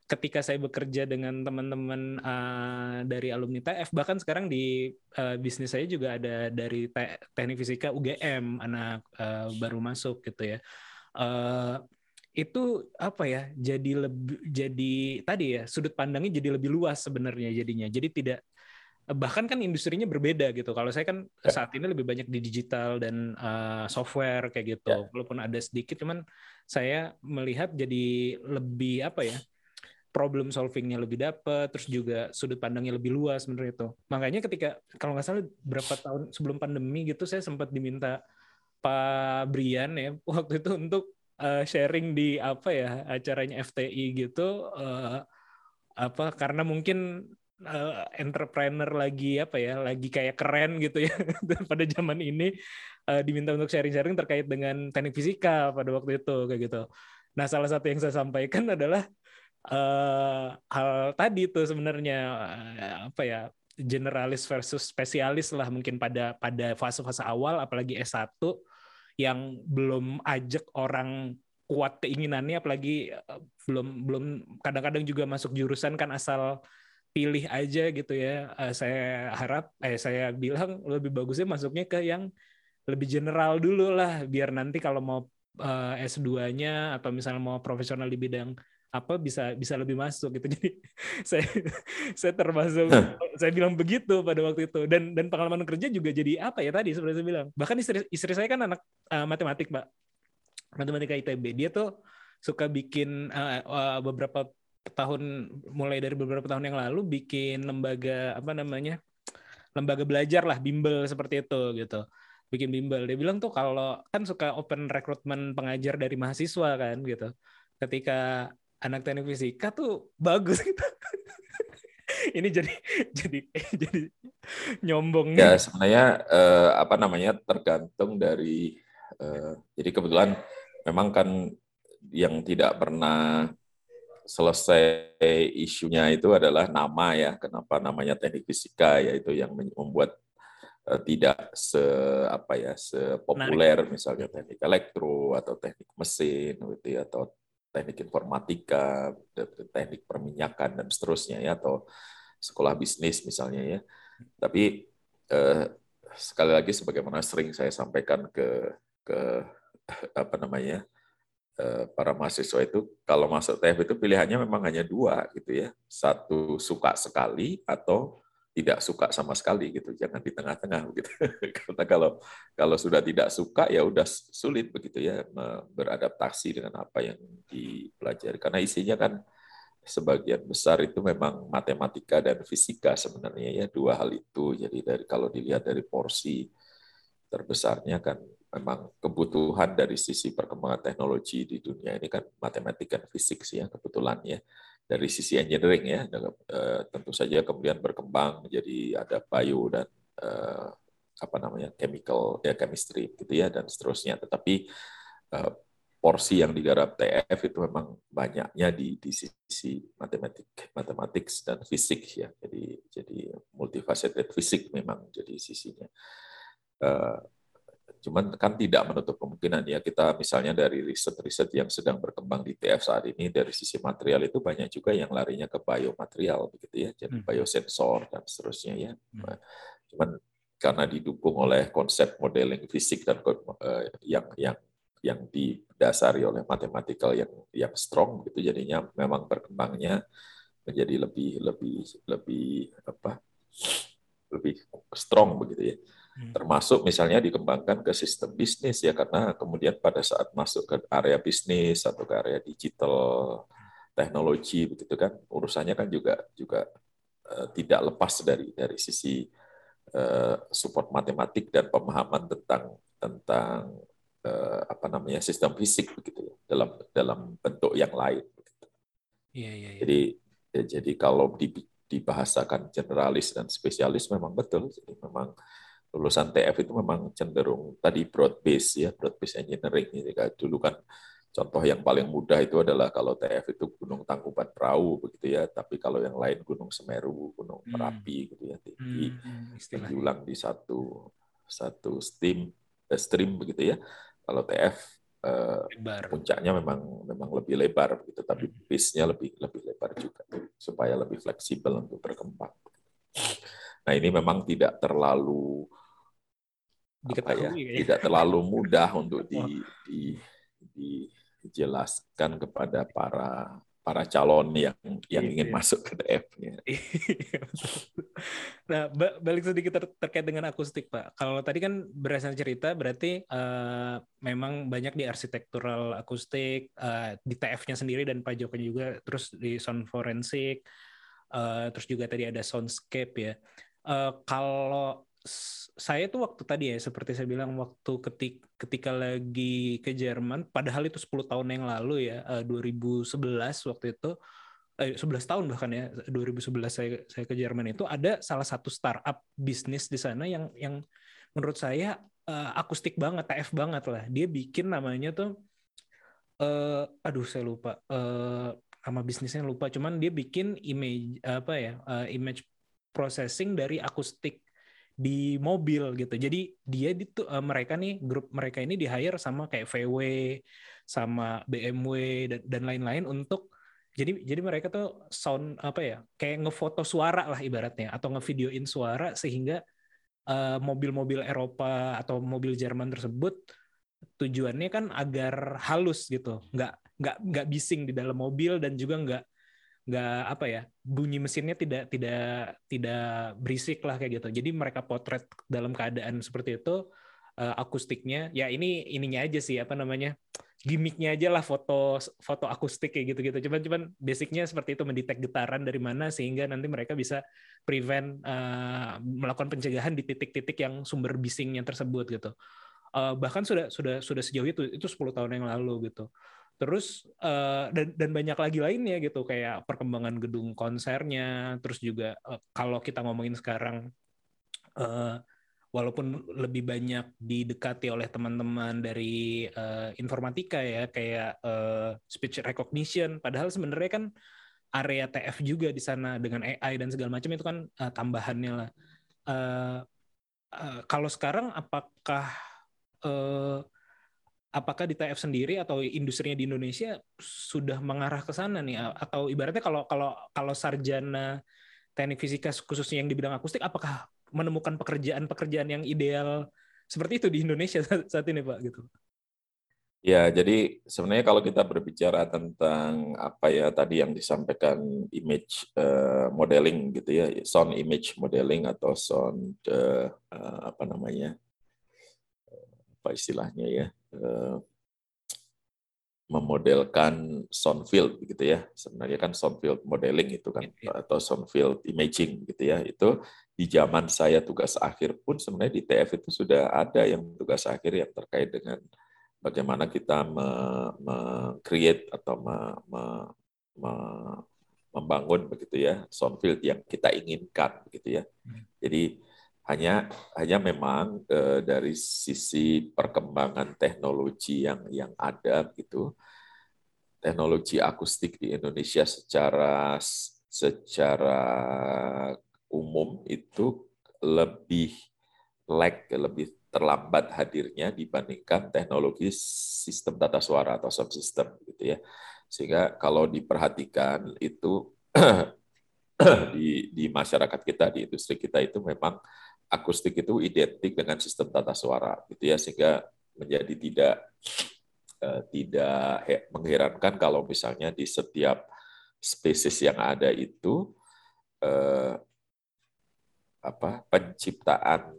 Ketika saya bekerja dengan teman-teman eh, dari alumni TF bahkan sekarang di eh, bisnis saya juga ada dari te- teknik fisika UGM anak eh, baru masuk gitu ya. Eh, itu apa ya jadi lebih jadi tadi ya sudut pandangnya jadi lebih luas sebenarnya jadinya jadi tidak bahkan kan industrinya berbeda gitu kalau saya kan Ya. saat ini lebih banyak di digital dan uh, software kayak gitu Ya. walaupun ada sedikit cuman saya melihat jadi lebih apa ya problem solvingnya lebih dapat terus juga sudut pandangnya lebih luas sebenarnya itu makanya ketika kalau nggak salah berapa tahun sebelum pandemi gitu saya sempat diminta Pak Brian ya waktu itu untuk uh, sharing di apa ya acaranya FTI gitu uh, apa karena mungkin uh, entrepreneur lagi apa ya lagi kayak keren gitu ya pada zaman ini uh, diminta untuk sharing-sharing terkait dengan teknik fisika pada waktu itu kayak gitu. Nah salah satu yang saya sampaikan adalah uh, hal tadi tuh sebenarnya uh, apa ya generalis versus spesialis lah mungkin pada pada fase-fase awal apalagi S1 yang belum ajak orang kuat keinginannya apalagi belum belum kadang-kadang juga masuk jurusan kan asal pilih aja gitu ya. Eh, saya harap eh saya bilang lebih bagusnya masuknya ke yang lebih general dulu lah. Biar nanti kalau mau eh, S2-nya atau misalnya mau profesional di bidang apa bisa bisa lebih masuk gitu. Jadi saya saya termasuk saya bilang begitu pada waktu itu. Dan dan pengalaman kerja juga jadi apa ya tadi seperti saya bilang. Bahkan istri istri saya kan anak uh, matematik mbak matematika ITB dia tuh suka bikin uh, uh, beberapa tahun mulai dari beberapa tahun yang lalu bikin lembaga apa namanya lembaga belajar lah bimbel seperti itu gitu. Bikin bimbel. Dia bilang tuh kalau kan suka open recruitment pengajar dari mahasiswa kan gitu. Ketika anak teknik fisika tuh bagus gitu. Ini jadi jadi jadi nyombong Ya sebenarnya eh, apa namanya tergantung dari eh, jadi kebetulan memang kan yang tidak pernah selesai isunya itu adalah nama ya. Kenapa namanya teknik fisika yaitu yang membuat eh, tidak se apa ya sepopuler misalnya teknik elektro atau teknik mesin gitu ya atau teknik informatika teknik perminyakan dan seterusnya ya atau sekolah bisnis misalnya ya. Tapi eh, sekali lagi sebagaimana sering saya sampaikan ke ke apa namanya para mahasiswa itu kalau masuk TF itu pilihannya memang hanya dua gitu ya. Satu suka sekali atau tidak suka sama sekali gitu. Jangan di tengah-tengah begitu. Karena kalau kalau sudah tidak suka ya udah sulit begitu ya beradaptasi dengan apa yang dipelajari. Karena isinya kan sebagian besar itu memang matematika dan fisika sebenarnya ya dua hal itu. Jadi dari kalau dilihat dari porsi terbesarnya kan memang kebutuhan dari sisi perkembangan teknologi di dunia ini kan matematika dan fisik sih ya kebetulan ya. Dari sisi engineering ya eh, tentu saja kemudian berkembang menjadi ada bio dan eh, apa namanya chemical ya chemistry gitu ya dan seterusnya. Tetapi eh, porsi yang digarap TF itu memang banyaknya di di sisi matematik matematik dan fisik ya. Jadi jadi multifaceted fisik memang jadi sisinya Cuman kan tidak menutup kemungkinan ya kita misalnya dari riset-riset yang sedang berkembang di TF saat ini dari sisi material itu banyak juga yang larinya ke biomaterial begitu ya, jadi hmm. biosensor dan seterusnya ya. Hmm. Cuman karena didukung oleh konsep modeling fisik dan uh, yang yang yang didasari oleh matematikal yang yang strong gitu jadinya memang berkembangnya menjadi lebih lebih lebih apa lebih strong begitu ya. Hmm. termasuk misalnya dikembangkan ke sistem bisnis ya karena kemudian pada saat masuk ke area bisnis atau ke area digital teknologi begitu kan urusannya kan juga juga uh, tidak lepas dari dari sisi uh, support matematik dan pemahaman tentang tentang uh, apa namanya sistem fisik begitu ya dalam dalam bentuk yang lain begitu. Iya, iya, iya. Jadi ya, jadi kalau dibahasakan generalis dan spesialis memang betul jadi memang lulusan TF itu memang cenderung tadi broad base ya broad base engineering ini dulu kan contoh yang paling mudah itu adalah kalau TF itu Gunung Tangkuban Perahu begitu ya tapi kalau yang lain Gunung Semeru Gunung hmm. Merapi hmm. gitu ya tinggi hmm, diulang di satu satu steam eh, stream begitu ya kalau TF eh, puncaknya memang memang lebih lebar begitu tapi hmm. base-nya lebih lebih lebar juga supaya lebih fleksibel untuk berkembang nah ini memang tidak terlalu ya, tidak terlalu mudah untuk di, di, di, dijelaskan kepada para para calon yang yang ingin iya. masuk ke TF. Ya. nah, balik sedikit ter terkait dengan akustik, Pak. Kalau tadi kan berasal cerita, berarti uh, memang banyak di arsitektural akustik, uh, di TF-nya sendiri dan Pak Joko juga, terus di sound forensik, uh, terus juga tadi ada soundscape ya. Uh, kalau saya tuh waktu tadi ya seperti saya bilang waktu ketik ketika lagi ke Jerman padahal itu 10 tahun yang lalu ya 2011 eh, waktu itu eh, 11 tahun bahkan ya 2011 saya saya ke Jerman itu ada salah satu startup bisnis di sana yang yang menurut saya uh, akustik banget TF banget lah. Dia bikin namanya tuh uh, aduh saya lupa uh, nama bisnisnya lupa. Cuman dia bikin image apa ya uh, image processing dari akustik di mobil gitu. Jadi dia itu uh, mereka nih grup mereka ini di hire sama kayak VW, sama BMW dan, dan lain-lain untuk jadi jadi mereka tuh sound apa ya kayak ngefoto suara lah ibaratnya atau ngevideoin suara sehingga eh, mobil-mobil Eropa atau mobil Jerman tersebut tujuannya kan agar halus gitu nggak nggak nggak bising di dalam mobil dan juga nggak nggak apa ya bunyi mesinnya tidak tidak tidak berisik lah kayak gitu. Jadi mereka potret dalam keadaan seperti itu uh, akustiknya ya ini ininya aja sih apa namanya gimmicknya aja lah foto foto akustik kayak gitu gitu cuman cuman basicnya seperti itu mendetek getaran dari mana sehingga nanti mereka bisa prevent uh, melakukan pencegahan di titik-titik yang sumber bisingnya tersebut gitu. Uh, bahkan sudah sudah sudah sejauh itu itu 10 tahun yang lalu gitu terus eh, dan dan banyak lagi lainnya gitu kayak perkembangan gedung konsernya terus juga eh, kalau kita ngomongin sekarang eh, walaupun lebih banyak didekati oleh teman-teman dari eh, informatika ya kayak eh, speech recognition padahal sebenarnya kan area TF juga di sana dengan AI dan segala macam itu kan eh, tambahannya lah. Eh, eh, kalau sekarang apakah eh, apakah di TF sendiri atau industrinya di Indonesia sudah mengarah ke sana nih atau ibaratnya kalau kalau kalau sarjana teknik fisika khususnya yang di bidang akustik apakah menemukan pekerjaan-pekerjaan yang ideal seperti itu di Indonesia saat ini Pak gitu. Ya, jadi sebenarnya kalau kita berbicara tentang apa ya tadi yang disampaikan image eh, modeling gitu ya, sound image modeling atau sound eh, apa namanya apa istilahnya ya memodelkan sound field gitu ya. Sebenarnya kan sound field modeling itu kan Iya, atau sound field imaging gitu ya. Itu di zaman saya tugas akhir pun sebenarnya di TF itu sudah ada yang tugas akhir yang terkait dengan bagaimana kita me-create atau me, me, me- membangun begitu ya sound field yang kita inginkan begitu ya. Jadi hanya hanya memang eh, dari sisi perkembangan teknologi yang yang ada gitu teknologi akustik di Indonesia secara secara umum itu lebih lag lebih terlambat hadirnya dibandingkan teknologi sistem tata suara atau sound system gitu ya. Sehingga kalau diperhatikan itu di di masyarakat kita di industri kita itu memang akustik itu identik dengan sistem tata suara gitu ya sehingga menjadi tidak eh, tidak he- mengherankan kalau misalnya di setiap spesies yang ada itu eh, apa penciptaan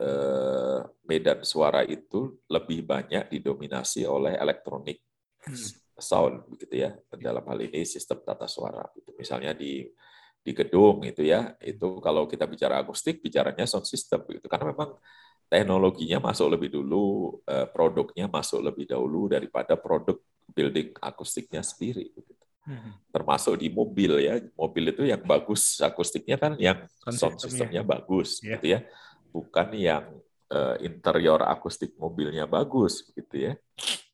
eh, medan suara itu lebih banyak didominasi oleh elektronik sound begitu ya dalam hal ini sistem tata suara gitu. misalnya di di gedung itu ya. Itu kalau kita bicara akustik bicaranya sound system gitu. Karena memang teknologinya masuk lebih dulu eh, produknya masuk lebih dahulu daripada produk building akustiknya sendiri gitu. termasuk di mobil ya. Mobil itu yang bagus akustiknya kan yang Sound systemnya bagus Iya. gitu ya. Bukan yang eh, interior akustik mobilnya bagus gitu ya.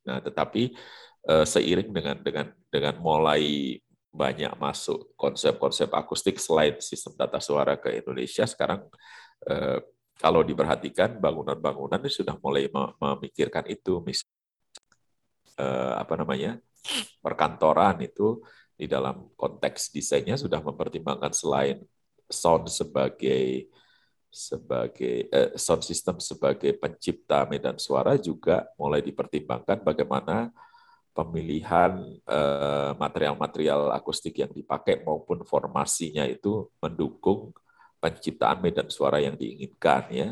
Nah tetapi eh, seiring dengan dengan dengan mulai banyak masuk konsep-konsep akustik selain sistem tata suara ke Indonesia sekarang eh, kalau diperhatikan bangunan-bangunan sudah mulai me- memikirkan itu mis eh, apa namanya perkantoran itu di dalam konteks desainnya sudah mempertimbangkan selain sound sebagai sebagai eh, sound system sebagai pencipta medan suara juga mulai dipertimbangkan bagaimana pemilihan eh, material-material akustik yang dipakai maupun formasinya itu mendukung penciptaan medan suara yang diinginkan ya.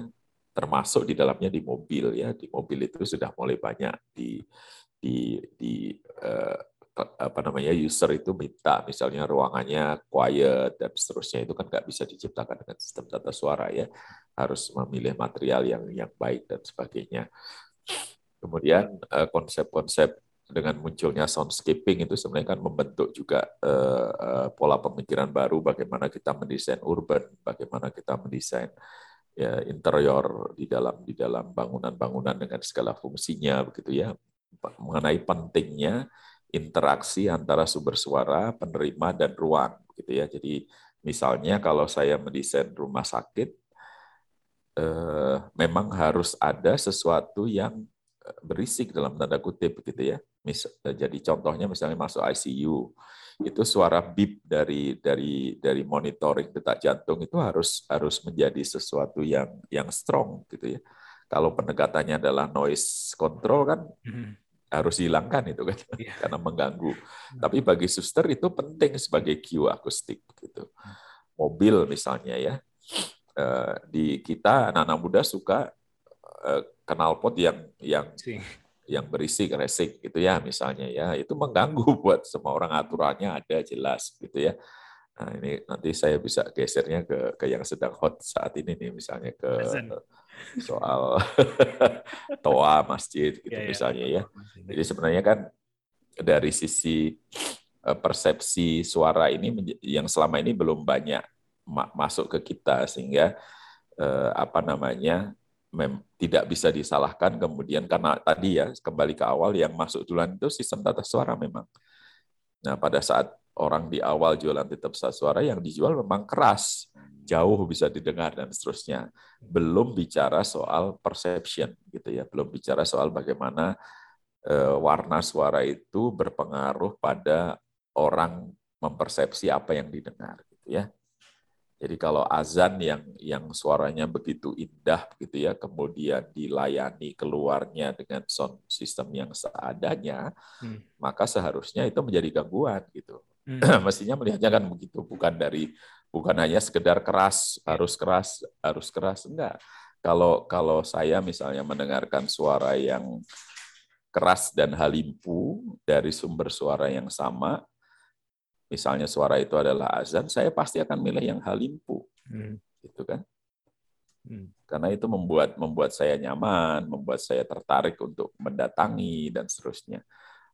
Termasuk di dalamnya di mobil ya. Di mobil itu sudah mulai banyak di di di eh, apa namanya user itu minta misalnya ruangannya quiet dan seterusnya itu kan nggak bisa diciptakan dengan sistem tata suara ya. Harus memilih material yang yang baik dan sebagainya. Kemudian eh, konsep-konsep dengan munculnya soundscaping itu sebenarnya kan membentuk juga eh, pola pemikiran baru bagaimana kita mendesain urban bagaimana kita mendesain ya, interior di dalam di dalam bangunan-bangunan dengan segala fungsinya begitu ya mengenai pentingnya interaksi antara sumber suara, penerima dan ruang gitu ya. Jadi misalnya kalau saya mendesain rumah sakit eh, memang harus ada sesuatu yang eh, berisik dalam tanda kutip gitu ya. Mis, eh, jadi contohnya misalnya masuk ICU itu suara beep dari dari dari monitoring detak jantung itu harus harus menjadi sesuatu yang yang strong gitu ya. Kalau pendekatannya adalah noise control kan harus dihilangkan itu kan Iya. karena mengganggu. Tapi bagi suster itu penting sebagai cue akustik gitu. Mobil misalnya ya. Eh, di kita anak-anak muda suka eh, knalpot yang yang. Yang berisik resik gitu ya misalnya ya itu mengganggu buat semua orang aturannya ada jelas gitu ya. Nah ini nanti saya bisa gesernya ke ke yang sedang hot saat ini nih misalnya ke soal toa masjid gitu Iya, iya. misalnya ya. Jadi sebenarnya kan dari sisi eh, persepsi suara ini yang selama ini belum banyak ma- masuk ke kita sehingga eh, apa namanya tidak bisa disalahkan kemudian karena tadi ya kembali ke awal yang masuk duluan itu sistem tata suara memang. Nah pada saat orang di awal jualan titip tata suara yang dijual memang keras, jauh bisa didengar dan seterusnya. Belum bicara soal perception gitu ya, belum bicara soal bagaimana eh, warna suara itu berpengaruh pada orang mempersepsi apa yang didengar gitu ya. Jadi kalau azan yang yang suaranya begitu indah gitu ya, kemudian dilayani keluarnya dengan sound system yang seadanya, Hmm. maka seharusnya itu menjadi gangguan gitu. Hmm. Mestinya melihatnya kan begitu, bukan dari bukan hanya sekedar keras, harus keras, harus keras enggak. Kalau kalau saya misalnya mendengarkan suara yang keras dan halimpu dari sumber suara yang sama, misalnya suara itu adalah azan, saya pasti akan milih yang halimpu, Hmm. gitu kan? Hmm. Karena itu membuat membuat saya nyaman, membuat saya tertarik untuk mendatangi dan seterusnya.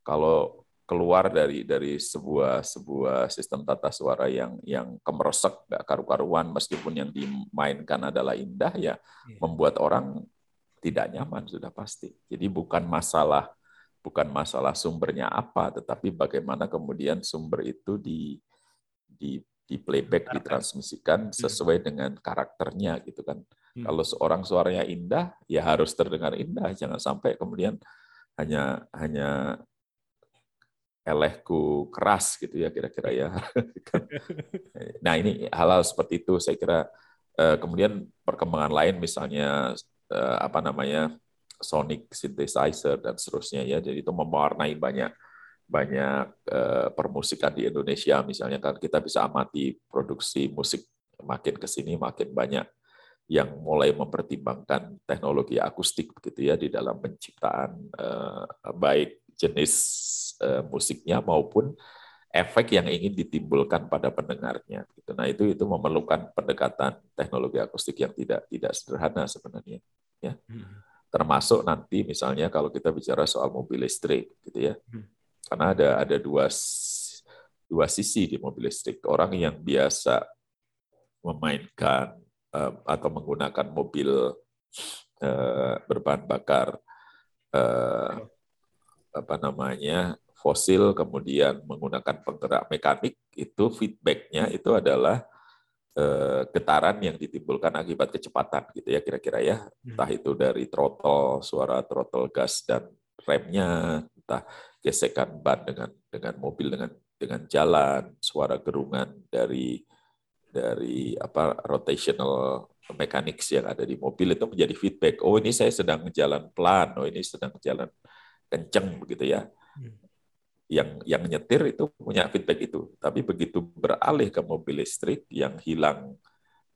Kalau keluar dari dari sebuah sebuah sistem tata suara yang yang kemeresek, nggak karu-karuan, meskipun yang dimainkan adalah indah, ya Iya. membuat orang tidak nyaman sudah pasti. Jadi bukan masalah bukan masalah sumbernya apa, tetapi bagaimana kemudian sumber itu di di di playback, ditransmisikan sesuai dengan karakternya gitu kan. Hmm. Kalau seorang suaranya indah, ya harus terdengar indah, jangan sampai kemudian hanya hanya elehku keras gitu ya kira-kira ya. nah ini hal-hal seperti itu saya kira eh, kemudian perkembangan lain misalnya eh, apa namanya sonic synthesizer dan seterusnya ya. Jadi itu mewarnai banyak banyak eh, permusikan di Indonesia misalnya kan kita bisa amati produksi musik makin ke sini makin banyak yang mulai mempertimbangkan teknologi akustik begitu ya di dalam penciptaan eh, baik jenis eh, musiknya maupun efek yang ingin ditimbulkan pada pendengarnya. Gitu. Nah itu itu memerlukan pendekatan teknologi akustik yang tidak tidak sederhana sebenarnya. Ya. Hmm. Termasuk nanti misalnya kalau kita bicara soal mobil listrik, gitu ya. Hmm. Karena ada ada dua dua sisi di mobil listrik. Orang yang biasa memainkan eh, atau menggunakan mobil eh, berbahan bakar eh, apa namanya fosil kemudian menggunakan penggerak mekanik itu feedbacknya itu adalah getaran yang ditimbulkan akibat kecepatan gitu ya kira-kira ya. Entah itu dari throttle suara throttle gas dan remnya entah gesekan ban dengan dengan mobil dengan dengan jalan suara gerungan dari dari apa rotational mechanics yang ada di mobil itu menjadi feedback. Oh ini saya sedang jalan pelan oh ini sedang jalan kenceng begitu ya. Hmm. Yang yang nyetir itu punya feedback itu tapi begitu beralih ke mobil listrik yang hilang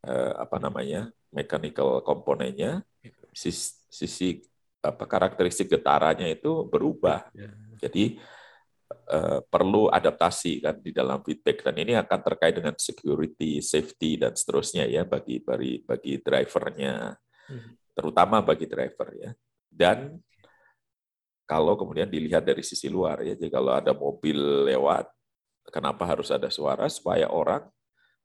eh, apa namanya mechanical komponennya sisi, sisi apa karakteristik getarannya itu berubah Ya. jadi eh, perlu adaptasi kan di dalam feedback dan ini akan terkait dengan security, safety dan seterusnya ya bagi bagi bagi drivernya, Hmm. terutama bagi driver ya. Dan kalau kemudian dilihat dari sisi luar ya, jadi kalau ada mobil lewat, kenapa harus ada suara supaya orang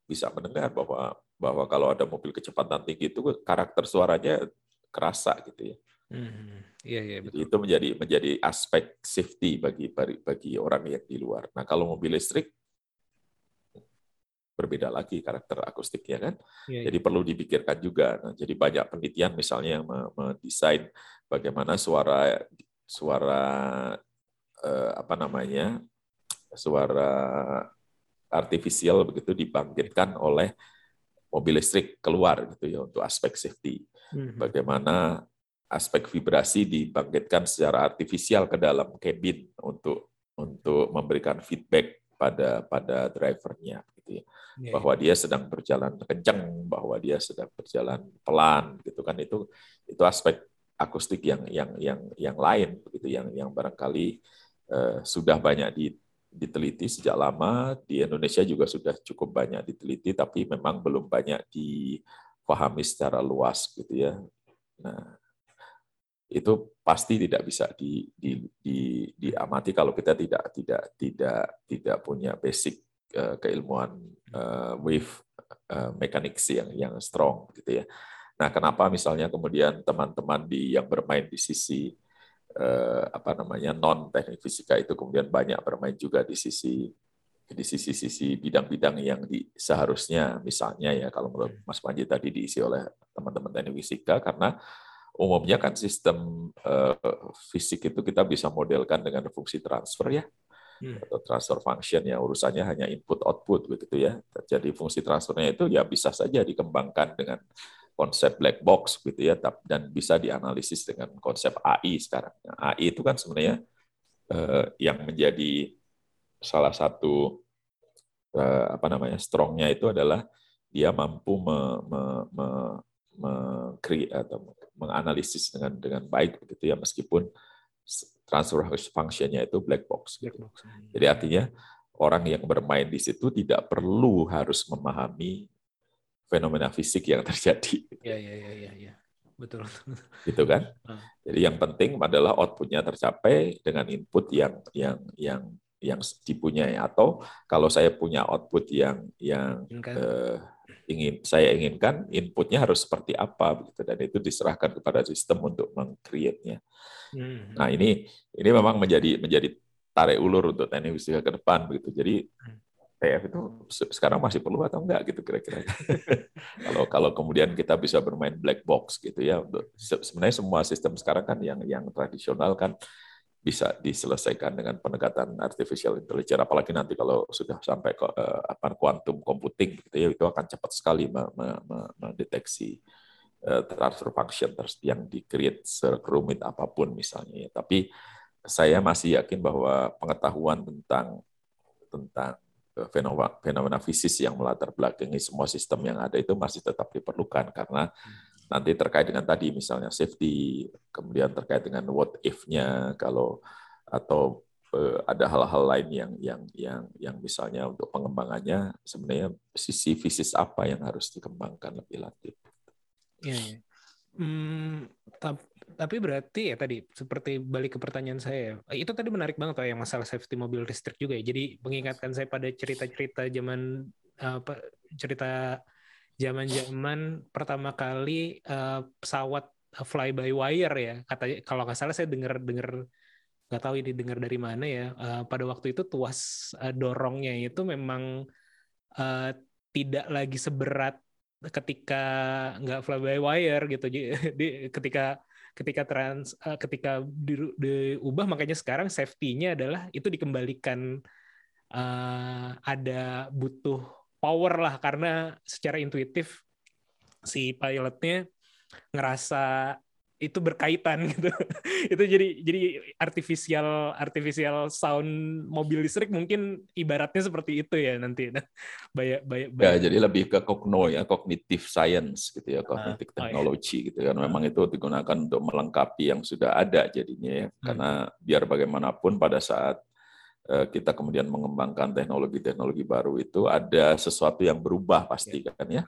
bisa mendengar bahwa bahwa kalau ada mobil kecepatan tinggi itu karakter suaranya kerasa gitu ya. Hmm. Iya iya Jadi betul. itu menjadi menjadi aspek safety bagi bagi, orang yang di luar. Nah, kalau mobil listrik berbeda lagi karakter akustiknya kan. Iya, iya. Jadi perlu dipikirkan juga. Nah, jadi banyak penelitian misalnya yang me- mendesain bagaimana suara suara eh, apa namanya? suara artifisial begitu dibangkitkan oleh mobil listrik keluar gitu ya untuk aspek safety Hmm. bagaimana aspek vibrasi dibangkitkan secara artifisial ke dalam cabin untuk untuk memberikan feedback pada pada drivernya gitu ya. Iya, bahwa dia sedang berjalan kencang bahwa dia sedang berjalan pelan gitu kan itu itu aspek akustik yang yang yang yang lain begitu yang yang barangkali eh, sudah banyak di diteliti sejak lama di Indonesia juga sudah cukup banyak diteliti tapi memang belum banyak dipahami secara luas gitu ya. Nah, itu pasti tidak bisa di, di, di, diamati kalau kita tidak tidak tidak tidak punya basic uh, keilmuan uh, wave uh, mechanics yang yang strong gitu ya. Nah, kenapa misalnya kemudian teman-teman di yang bermain di sisi uh, apa namanya non teknik fisika itu kemudian banyak bermain juga di sisi di sisi-sisi bidang-bidang yang di, seharusnya misalnya ya kalau menurut Mas Panji tadi diisi oleh teman-teman teknik fisika karena umumnya kan sistem uh, fisik itu kita bisa modelkan dengan fungsi transfer ya hmm. atau transfer function ya urusannya hanya input output begitu ya jadi fungsi transfernya itu ya bisa saja dikembangkan dengan konsep black box gitu ya dan bisa dianalisis dengan konsep AI sekarang nah, AI itu kan sebenarnya uh, yang menjadi salah satu uh, apa namanya strongnya itu adalah dia mampu me, me, me, me atau menganalisis dengan dengan baik begitu ya meskipun transfer function-nya itu black box. Black box. Jadi artinya orang yang bermain di situ tidak perlu harus memahami fenomena fisik yang terjadi. Iya iya iya iya ya. Betul. Gitu kan? Ah. Jadi yang penting adalah output-nya tercapai dengan input yang yang yang yang dipunyai atau kalau saya punya output yang yang eh, ingin saya inginkan inputnya harus seperti apa begitu dan itu diserahkan kepada sistem untuk mengcreate-nya. Hmm. Nah ini ini memang menjadi menjadi tarik ulur untuk teknik fisika ke depan begitu. Jadi TF itu sekarang masih perlu atau enggak gitu kira-kira. kalau kalau kemudian kita bisa bermain black box gitu ya sebenarnya semua sistem sekarang kan yang yang tradisional kan bisa diselesaikan dengan pendekatan artificial intelligence apalagi nanti kalau sudah sampai ke uh, apa quantum computing gitu ya itu akan cepat sekali mendeteksi uh, transfer function yang di-create serumit apa pun misalnya ya. Tapi saya masih yakin bahwa pengetahuan tentang tentang eh, fenomena, fisis yang melatar belakangi semua sistem yang ada itu masih tetap diperlukan karena nanti terkait dengan tadi misalnya safety, kemudian terkait dengan what if-nya kalau atau uh, ada hal-hal lain yang yang yang yang misalnya untuk pengembangannya sebenarnya sisi fisis apa yang harus dikembangkan lebih lanjut. Iya. Ya. Hmm, tapi berarti ya tadi seperti balik ke pertanyaan saya itu tadi menarik banget tuh yang masalah safety mobil listrik juga ya. Jadi mengingatkan saya pada cerita-cerita zaman apa cerita zaman-zaman pertama kali uh, pesawat fly by wire ya katanya kalau nggak salah saya dengar dengar nggak tahu ini dengar dari mana ya uh, pada waktu itu tuas uh, dorongnya itu memang uh, tidak lagi seberat ketika nggak fly by wire gitu jadi ketika ketika trans uh, ketika di, diubah makanya sekarang safety-nya adalah itu dikembalikan uh, ada butuh power lah karena secara intuitif si pilotnya ngerasa itu berkaitan gitu. itu jadi jadi artificial artificial sound mobil listrik mungkin ibaratnya seperti itu ya nanti. Nah, banyak banyak Ya, jadi lebih ke cogno ya, cognitive science gitu ya, cognitive uh, technology oh, iya. gitu kan. Memang itu digunakan untuk melengkapi yang sudah ada jadinya ya. Hmm. Karena biar bagaimanapun pada saat Eh, kita kemudian mengembangkan teknologi-teknologi baru itu ada sesuatu yang berubah pasti ya. kan ya.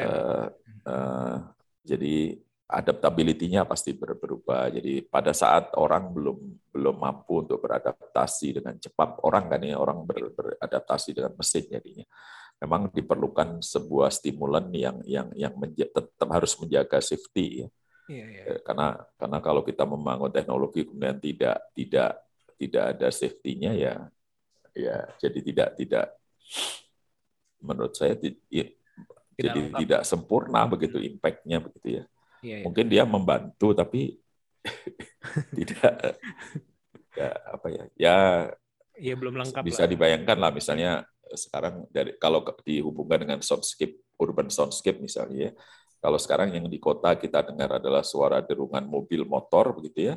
Uh, uh, jadi adaptability-nya pasti berubah. Jadi pada saat orang belum belum mampu untuk beradaptasi dengan cepat, orang kan ya orang ber, beradaptasi dengan mesin jadinya. Memang diperlukan sebuah stimulan yang yang yang menja, tetap harus menjaga safety ya. ya, ya. Karena karena kalau kita membangun teknologi kemudian tidak tidak tidak ada safety-nya ya ya jadi tidak tidak menurut saya ya, tidak jadi lengkap. tidak sempurna begitu impact-nya begitu ya. Ya, ya. Mungkin dia membantu tapi tidak ya apa ya ya ya belum lengkap bisa lah. dibayangkan lah misalnya sekarang dari kalau dihubungkan dengan soundscape urban soundscape misalnya ya kalau sekarang yang di kota kita dengar adalah suara derungan mobil motor begitu ya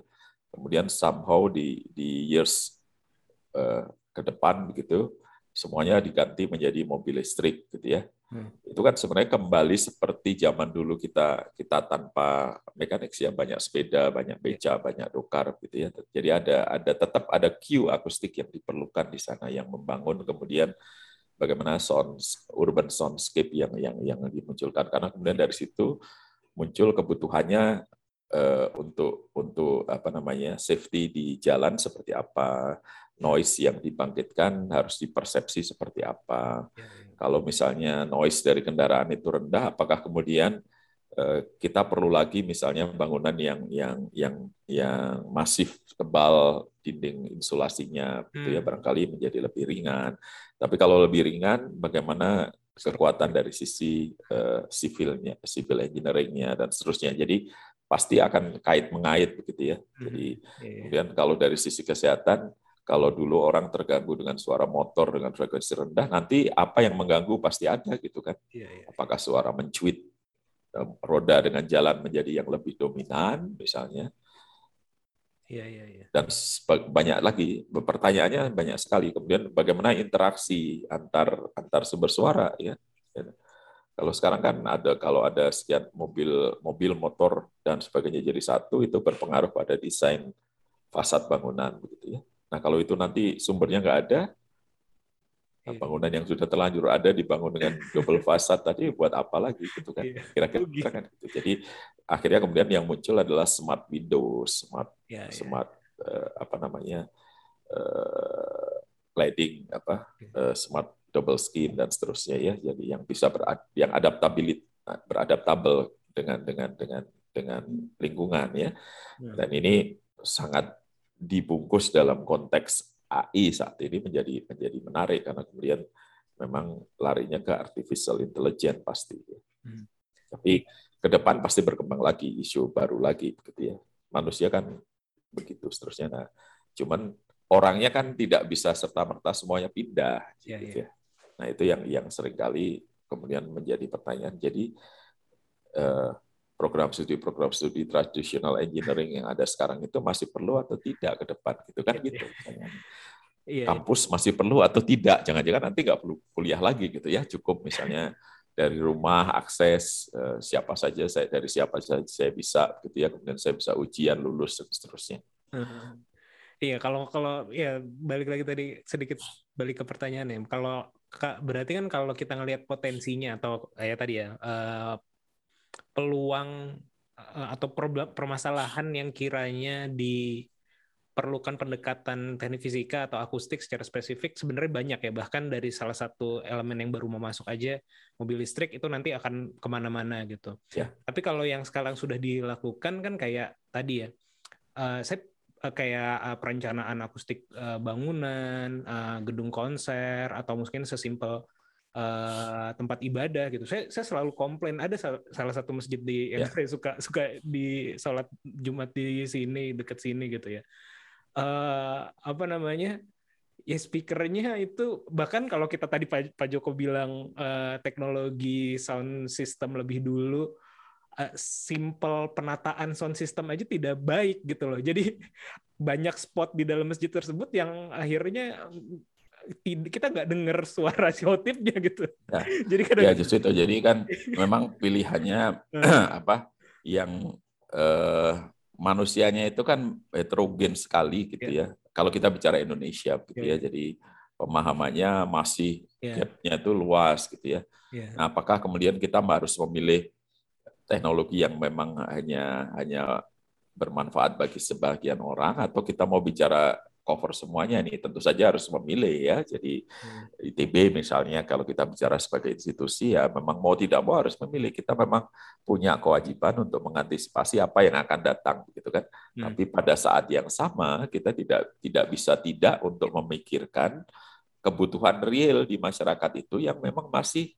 kemudian somehow di di years uh, ke depan begitu semuanya diganti menjadi mobil listrik gitu ya hmm. itu kan sebenarnya kembali seperti zaman dulu kita kita tanpa mekanik ya banyak sepeda banyak beca banyak dokar gitu ya. Jadi ada ada tetap ada cue akustik yang diperlukan di sana yang membangun kemudian bagaimana sound urban soundscape yang yang yang dimunculkan karena kemudian dari situ muncul kebutuhannya untuk untuk apa namanya safety di jalan seperti apa, noise yang dibangkitkan harus dipersepsi seperti apa. Ya, ya. Kalau misalnya noise dari kendaraan itu rendah, apakah kemudian eh, kita perlu lagi misalnya bangunan yang yang yang yang masif tebal dinding insulasinya, gitu ya Hmm. barangkali menjadi lebih ringan. Tapi kalau lebih ringan, bagaimana kekuatan dari sisi eh, sivilnya, civil engineering-nya dan seterusnya. Jadi pasti akan kait mengait begitu ya. Jadi Ya, ya. kemudian kalau dari sisi kesehatan, kalau dulu orang terganggu dengan suara motor dengan frekuensi rendah, nanti apa yang mengganggu pasti ada gitu kan. Ya, ya. Apakah suara mencuit roda dengan jalan menjadi yang lebih dominan misalnya Ya, ya, ya. dan banyak lagi pertanyaannya banyak sekali kemudian bagaimana interaksi antar antar sumber suara Ya. Kalau sekarang kan ada kalau ada sekian mobil mobil motor dan sebagainya jadi satu itu berpengaruh pada desain fasad bangunan begitu ya nah kalau itu nanti sumbernya nggak ada nah, Iya. bangunan yang sudah terlanjur ada dibangun dengan double fasad tadi buat apa lagi gitu kan Iya. kira-kira kan gitu. jadi akhirnya kemudian yang muncul adalah smart windows smart Ya, ya. smart eh, apa namanya eh, lighting apa eh, smart double skin dan seterusnya ya jadi yang bisa berad, yang adaptabilit beradaptabel dengan dengan dengan dengan lingkungan ya Hmm. dan ini sangat dibungkus dalam konteks AI saat ini menjadi menjadi menarik karena kemudian memang larinya ke artificial intelligence pasti ya. Hmm. tapi ke depan pasti berkembang lagi isu baru lagi begitu ya manusia kan begitu seterusnya nah cuman orangnya kan tidak bisa serta merta semuanya pindah Ya, gitu ya. ya. Nah itu yang yang sering kali kemudian menjadi pertanyaan jadi eh, program studi program studi traditional engineering yang ada sekarang itu masih perlu atau tidak ke depan gitu kan Iya, gitu pertanyaannya Iya, kampus masih perlu atau tidak. Jangan-jangan nanti nggak perlu kuliah lagi gitu ya. Cukup misalnya dari rumah akses eh, siapa saja saya dari siapa saja saya bisa gitu ya. Kemudian saya bisa ujian lulus dan seterusnya. Heeh. Iya, kalau kalau ya balik lagi tadi sedikit balik ke pertanyaannya. Kalau Kak, berarti kan kalau kita ngelihat potensinya atau kayak tadi ya eh, peluang eh, atau problem permasalahan yang kiranya diperlukan pendekatan teknik fisika atau akustik secara spesifik sebenarnya banyak ya. Bahkan dari salah satu elemen yang baru mau masuk aja mobil listrik itu nanti akan ke mana-mana gitu. Ya. Tapi kalau yang sekarang sudah dilakukan kan kayak tadi ya. eh, saya kayak eh, perencanaan akustik eh, bangunan, eh, gedung konser, atau mungkin sesimpel eh, tempat ibadah gitu. Saya saya selalu komplain ada sal- salah satu masjid di yang Ya. saya suka suka di sholat Jumat di sini dekat sini gitu ya. Eh, apa namanya? Ya speakernya itu bahkan kalau kita tadi Pak, Pak Joko bilang eh, teknologi sound system lebih dulu eh, simple penataan sound system aja tidak baik gitu loh. Jadi banyak spot di dalam masjid tersebut yang akhirnya kita nggak dengar suara si khotibnya gitu. Ya. Jadi kadang Ya justru itu. Jadi kan memang pilihannya apa yang eh, manusianya itu kan heterogen sekali gitu ya. Kalau kita bicara Indonesia gitu Ya. ya. Jadi pemahamannya masih ya, gapnya itu luas gitu ya. ya, Nah, apakah kemudian kita harus memilih teknologi yang memang hanya hanya bermanfaat bagi sebagian orang atau kita mau bicara cover semuanya ini tentu saja harus memilih ya. Jadi Hmm. ITB misalnya kalau kita bicara sebagai institusi ya memang mau tidak mau harus memilih. Kita memang punya kewajiban untuk mengantisipasi apa yang akan datang gitu kan. Hmm. Tapi pada saat yang sama kita tidak tidak bisa tidak untuk memikirkan kebutuhan real di masyarakat itu yang memang masih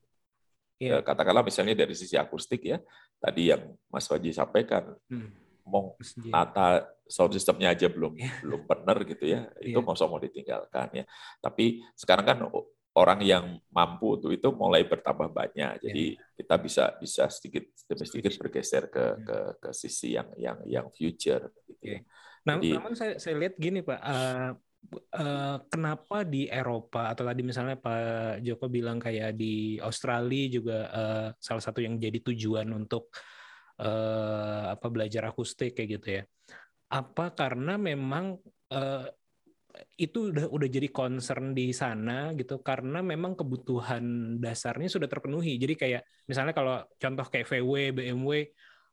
Iya. eh, katakanlah misalnya dari sisi akustik ya tadi yang Mas Waji sampaikan Hmm. mau nata sound systemnya aja belum Iya. belum benar gitu ya itu Iya. mau mau ditinggalkan ya tapi sekarang kan orang yang mampu untuk itu mulai bertambah banyak jadi kita bisa bisa sedikit demi sedikit Iya. Bergeser ke Hmm. ke ke sisi yang yang yang future gitu ya. Nah, Jadi- namun saya saya lihat gini Pak, eh, eh, kenapa di Eropa atau tadi misalnya Pak Joko bilang kayak di Australia juga eh, salah satu yang jadi tujuan untuk eh, apa belajar akustik kayak gitu ya. Apa karena memang eh, itu udah udah jadi concern di sana gitu karena memang kebutuhan dasarnya sudah terpenuhi. Jadi kayak misalnya kalau contoh kayak VW, BMW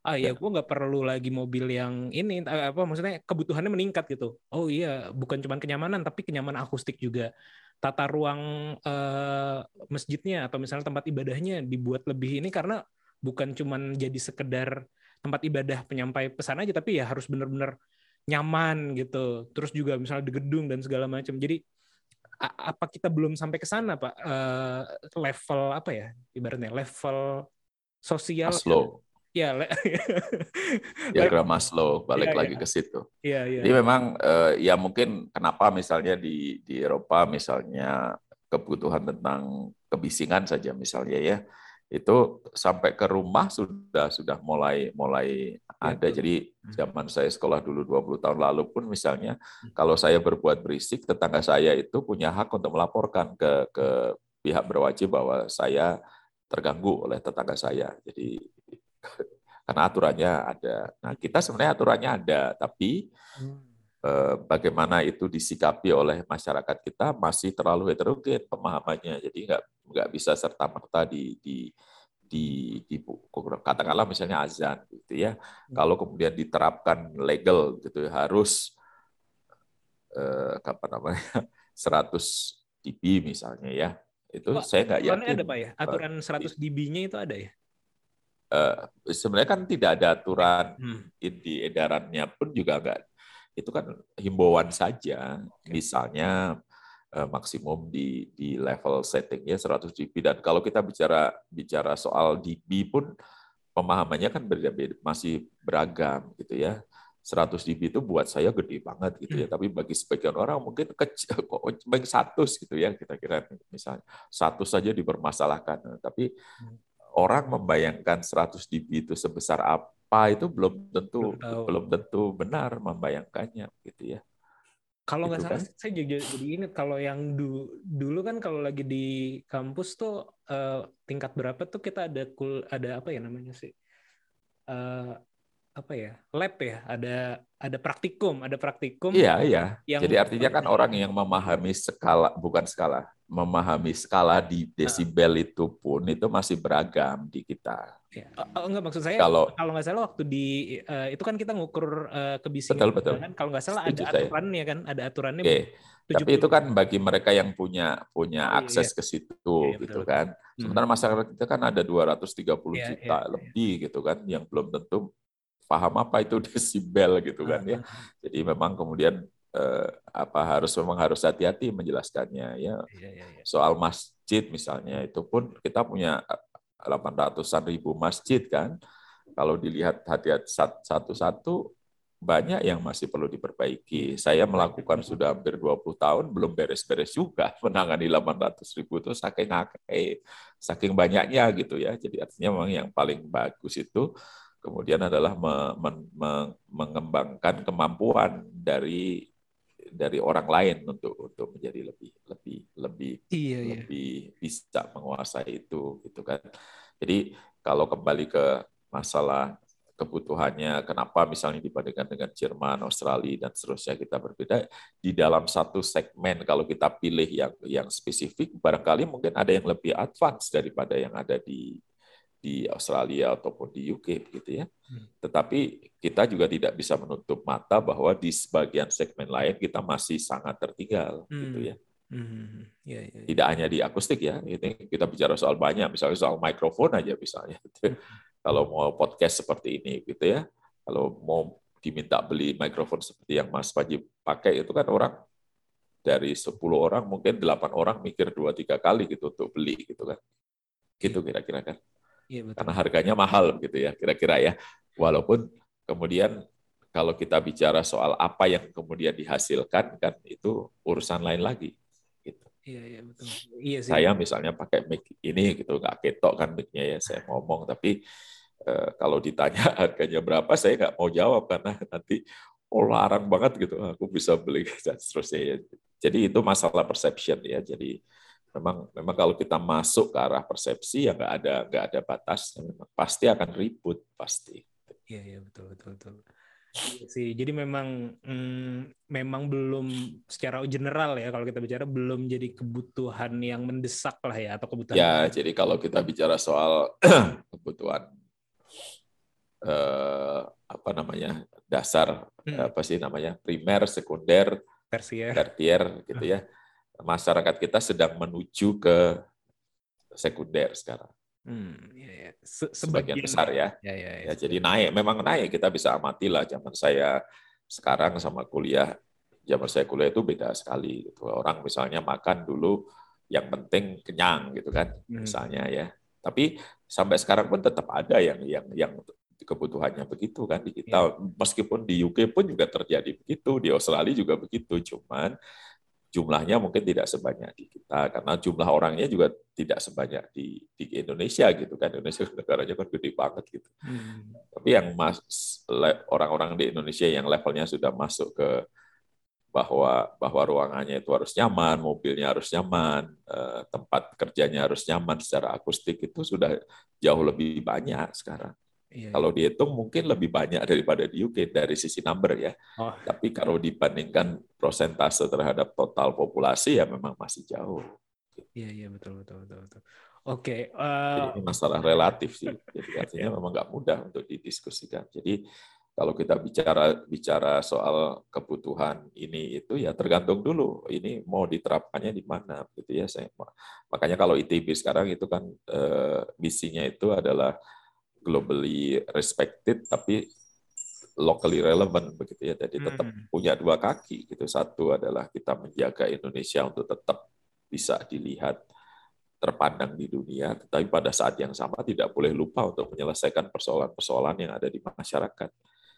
ah ya Ya. gue nggak perlu lagi mobil yang ini eh, apa maksudnya kebutuhannya meningkat gitu. Oh iya bukan cuma kenyamanan tapi kenyamanan akustik juga. Tata ruang eh, masjidnya atau misalnya tempat ibadahnya dibuat lebih ini karena bukan cuman jadi sekedar tempat ibadah penyampai pesan aja tapi ya harus benar-benar nyaman gitu. Terus juga misalnya di gedung dan segala macam. Jadi apa kita belum sampai ke sana pak? Eh, level apa ya ibaratnya level sosial Maslow, ya le- diagram Maslow, balik Iya, lagi iya. ke situ. Iya, iya. Jadi memang eh, ya mungkin kenapa misalnya di di Eropa misalnya kebutuhan tentang kebisingan saja misalnya ya itu sampai ke rumah sudah sudah mulai mulai ada. betul. Jadi zaman saya sekolah dulu 20 tahun lalu pun misalnya kalau saya berbuat berisik tetangga saya itu punya hak untuk melaporkan ke ke pihak berwajib bahwa saya terganggu oleh tetangga saya. Jadi karena aturannya ada. Nah, kita sebenarnya aturannya ada, tapi eh, bagaimana itu disikapi oleh masyarakat kita masih terlalu heterogen pemahamannya. Jadi nggak nggak bisa serta merta di di di, di katakanlah misalnya azan gitu ya. Kalau kemudian diterapkan legal gitu ya, harus eh, apa namanya 100 dB misalnya ya. Itu saya nggak yakin. ada pak ya? Aturan 100 dB-nya itu ada ya? Eh, sebenarnya kan tidak ada aturan Hmm. di edarannya pun juga enggak itu kan himbauan saja. Misalnya eh, maksimum di di level settingnya 100 dB dan kalau kita bicara bicara soal dB pun pemahamannya kan berbeda masih beragam gitu ya. 100 dB itu buat saya gede banget gitu ya. Tapi bagi sebagian orang mungkin kecil kok bagi satu gitu ya kita kira misalnya. Satu saja dipermasalahkan. Tapi orang membayangkan 100 dB itu sebesar apa itu belum tentu Belum belum tentu benar membayangkannya gitu ya. Kalau nggak Gitu salah, kan? saya juga jadi ingat kalau yang du- dulu kan kalau lagi di kampus tuh eh, tingkat berapa tuh kita ada kul ada apa ya namanya sih? Eh, apa ya? Lab ya, ada ada praktikum, ada praktikum. Iya, iya. Yang- Jadi artinya kan orang yang memahami skala bukan skala, memahami skala di desibel itu pun itu masih beragam di kita. Ya. Oh, enggak maksud saya Kalau- kalau nggak salah waktu di eh, itu kan kita ngukur eh, kebisingan Betul, betul. kan kalau nggak salah Setuju ada saya. aturannya kan, ada aturannya. Oke. 70. Tapi itu kan bagi mereka yang punya punya Oh, akses iya. ke situ Iya, iya, gitu betul. kan. Hmm. Sementara masyarakat kita kan ada 230 Iya, juta iya, iya. lebih gitu kan yang belum tentu paham apa itu desibel gitu kan ya. Ah, Jadi memang kemudian eh, apa harus memang harus hati-hati menjelaskannya ya. Iya, iya, iya. Soal masjid misalnya itu pun kita punya 800-an ribu masjid kan. Kalau dilihat hati-hati sat- satu-satu banyak yang masih perlu diperbaiki. Saya melakukan sudah hampir 20 tahun belum beres-beres juga menangani 800 ribu itu saking eh, saking banyaknya gitu ya. Jadi artinya memang yang paling bagus itu kemudian adalah me- men- me- mengembangkan kemampuan dari dari orang lain untuk untuk menjadi lebih lebih lebih Iya, iya. lebih bisa menguasai itu gitu kan. Jadi kalau kembali ke masalah kebutuhannya, kenapa misalnya dibandingkan dengan Jerman, Australia dan seterusnya kita berbeda di dalam satu segmen kalau kita pilih yang yang spesifik barangkali mungkin ada yang lebih advance daripada yang ada di di Australia ataupun di UK gitu ya. Hmm. Tetapi kita juga tidak bisa menutup mata bahwa di sebagian segmen lain kita masih sangat tertinggal gitu Hmm. ya Hmm, iya, iya, iya. tidak hanya di akustik ya ini kita bicara soal banyak misalnya soal mikrofon aja misalnya gitu. kalau mau podcast seperti ini gitu ya kalau mau diminta beli mikrofon seperti yang Mas Paji pakai itu kan orang dari 10 orang mungkin 8 orang mikir dua tiga kali gitu untuk beli gitu kan gitu kira-kira kan Iya, betul. karena harganya mahal gitu ya kira-kira ya walaupun kemudian kalau kita bicara soal apa yang kemudian dihasilkan kan itu urusan lain lagi gitu Iya, iya, betul. Iya sih. saya misalnya pakai mic ini gitu nggak ketok kan mic-nya ya saya ngomong tapi eh, kalau ditanya harganya berapa saya nggak mau jawab karena nanti oh larang banget gitu aku bisa beli dan seterusnya ya. jadi itu masalah perception ya jadi memang memang kalau kita masuk ke arah persepsi ya nggak ada nggak ada batasnya memang pasti akan ribut pasti Iya, iya, betul, betul, betul. Iya sih, jadi memang mm, memang belum secara general ya kalau kita bicara belum jadi kebutuhan yang mendesak lah ya atau kebutuhan Ya, jadi kalau kita bicara soal kebutuhan eh, apa namanya dasar Hmm. apa sih namanya primer, sekunder, versi ya. tertier gitu ya. Masyarakat kita sedang menuju ke sekunder sekarang. Hmm, ya, ya. Se- Sebagian besar ya. Ya, ya, ya. Ya, jadi naik, memang naik. Kita bisa amati lah zaman saya sekarang sama kuliah. Zaman saya kuliah itu beda sekali. Gitu. Orang misalnya makan dulu yang penting kenyang gitu kan, Hmm. misalnya ya. Tapi sampai sekarang pun tetap ada yang yang yang kebutuhannya begitu kan di kita. Meskipun di UK pun juga terjadi begitu, di Australia juga begitu. Cuman jumlahnya mungkin tidak sebanyak di kita karena jumlah orangnya juga tidak sebanyak di di Indonesia gitu kan. Indonesia negaranya kan gede banget gitu. Hmm. Tapi yang mas orang-orang di Indonesia yang levelnya sudah masuk ke bahwa bahwa ruangannya itu harus nyaman, mobilnya harus nyaman, eh, tempat kerjanya harus nyaman secara akustik itu sudah jauh lebih banyak sekarang. Iya, Kalau dihitung mungkin lebih banyak daripada di UK dari sisi number ya. Oh. Tapi kalau dibandingkan prosentase terhadap total populasi ya memang masih jauh. Iya, iya betul betul betul betul. Oke, Jadi eh, ini masalah relatif sih. Jadi artinya memang nggak mudah untuk didiskusikan. Jadi kalau kita bicara bicara soal kebutuhan ini itu ya tergantung dulu ini mau diterapkannya di mana gitu ya saya makanya kalau ITB sekarang itu kan eh, misinya itu adalah globally respected tapi locally relevant begitu ya jadi tetap Hmm. punya dua kaki gitu satu adalah kita menjaga Indonesia untuk tetap bisa dilihat terpandang di dunia, tetapi pada saat yang sama tidak boleh lupa untuk menyelesaikan persoalan-persoalan yang ada di masyarakat.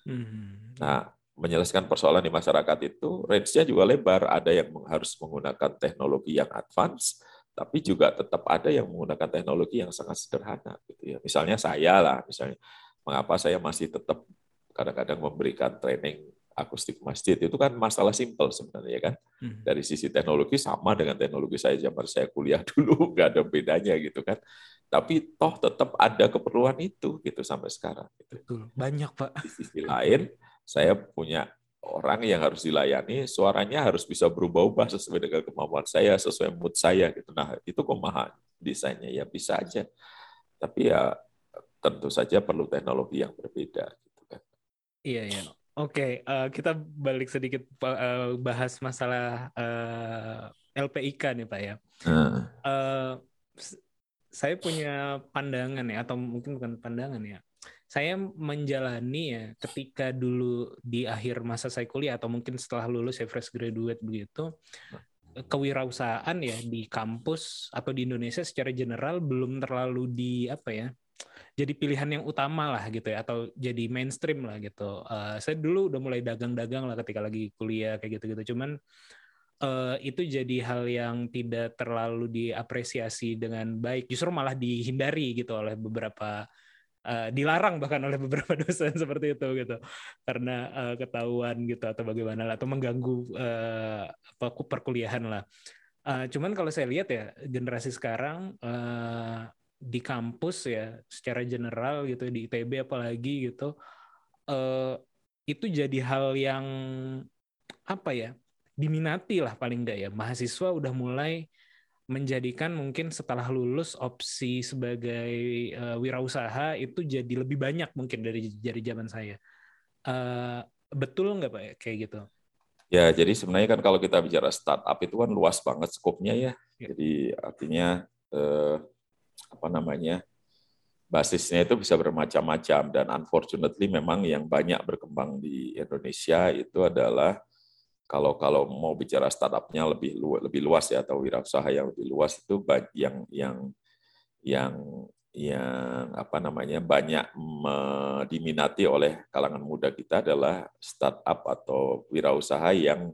hmm. Nah, menyelesaikan persoalan di masyarakat itu range-nya juga lebar. Ada yang harus menggunakan teknologi yang advance, tapi juga tetap ada yang menggunakan teknologi yang sangat sederhana. Gitu ya. Misalnya saya lah, misalnya mengapa saya masih tetap kadang-kadang memberikan training akustik masjid itu kan masalah simpel sebenarnya kan Hmm. dari sisi teknologi sama dengan teknologi saya zaman saya kuliah dulu nggak ada bedanya gitu kan tapi toh tetap ada keperluan itu gitu sampai sekarang gitu. Betul. Banyak, Pak. di sisi lain saya punya orang yang harus dilayani suaranya harus bisa berubah-ubah sesuai dengan kemampuan saya sesuai mood saya gitu nah itu kumaha desainnya ya bisa aja tapi ya tentu saja perlu teknologi yang berbeda gitu kan Iya, iya. Oke, eh, kita balik sedikit eh, bahas masalah eh, LPIK nih, Pak ya. Eh, s- saya punya pandangan ya, atau mungkin bukan pandangan ya. Saya menjalani ya, ketika dulu di akhir masa saya kuliah atau mungkin setelah lulus saya fresh graduate begitu, kewirausahaan ya di kampus atau di Indonesia secara general belum terlalu di apa ya, jadi pilihan yang utama lah gitu ya atau jadi mainstream lah gitu. Eh, saya dulu udah mulai dagang-dagang lah ketika lagi kuliah kayak gitu-gitu. Cuman eh, itu jadi hal yang tidak terlalu diapresiasi dengan baik. Justru malah dihindari gitu oleh beberapa eh, dilarang bahkan oleh beberapa dosen seperti itu gitu. Karena eh, ketahuan gitu atau bagaimana lah atau mengganggu apa perkuliahan lah. Eh, cuman kalau saya lihat ya generasi sekarang eh, di kampus ya secara general gitu di ITB apalagi gitu eh itu jadi hal yang apa ya diminati lah paling enggak ya mahasiswa udah mulai menjadikan mungkin setelah lulus opsi sebagai eh, wirausaha itu jadi lebih banyak mungkin dari dari zaman saya Eh, betul nggak pak ya, kayak gitu Ya, jadi sebenarnya kan kalau kita bicara startup itu kan luas banget skopnya ya. Ya. Jadi artinya eh, apa namanya basisnya itu bisa bermacam-macam dan unfortunately memang yang banyak berkembang di Indonesia itu adalah kalau kalau mau bicara startupnya lebih lu- lebih luas ya atau wirausaha yang lebih luas itu yang yang yang yang apa namanya banyak diminati oleh kalangan muda kita adalah startup atau wirausaha yang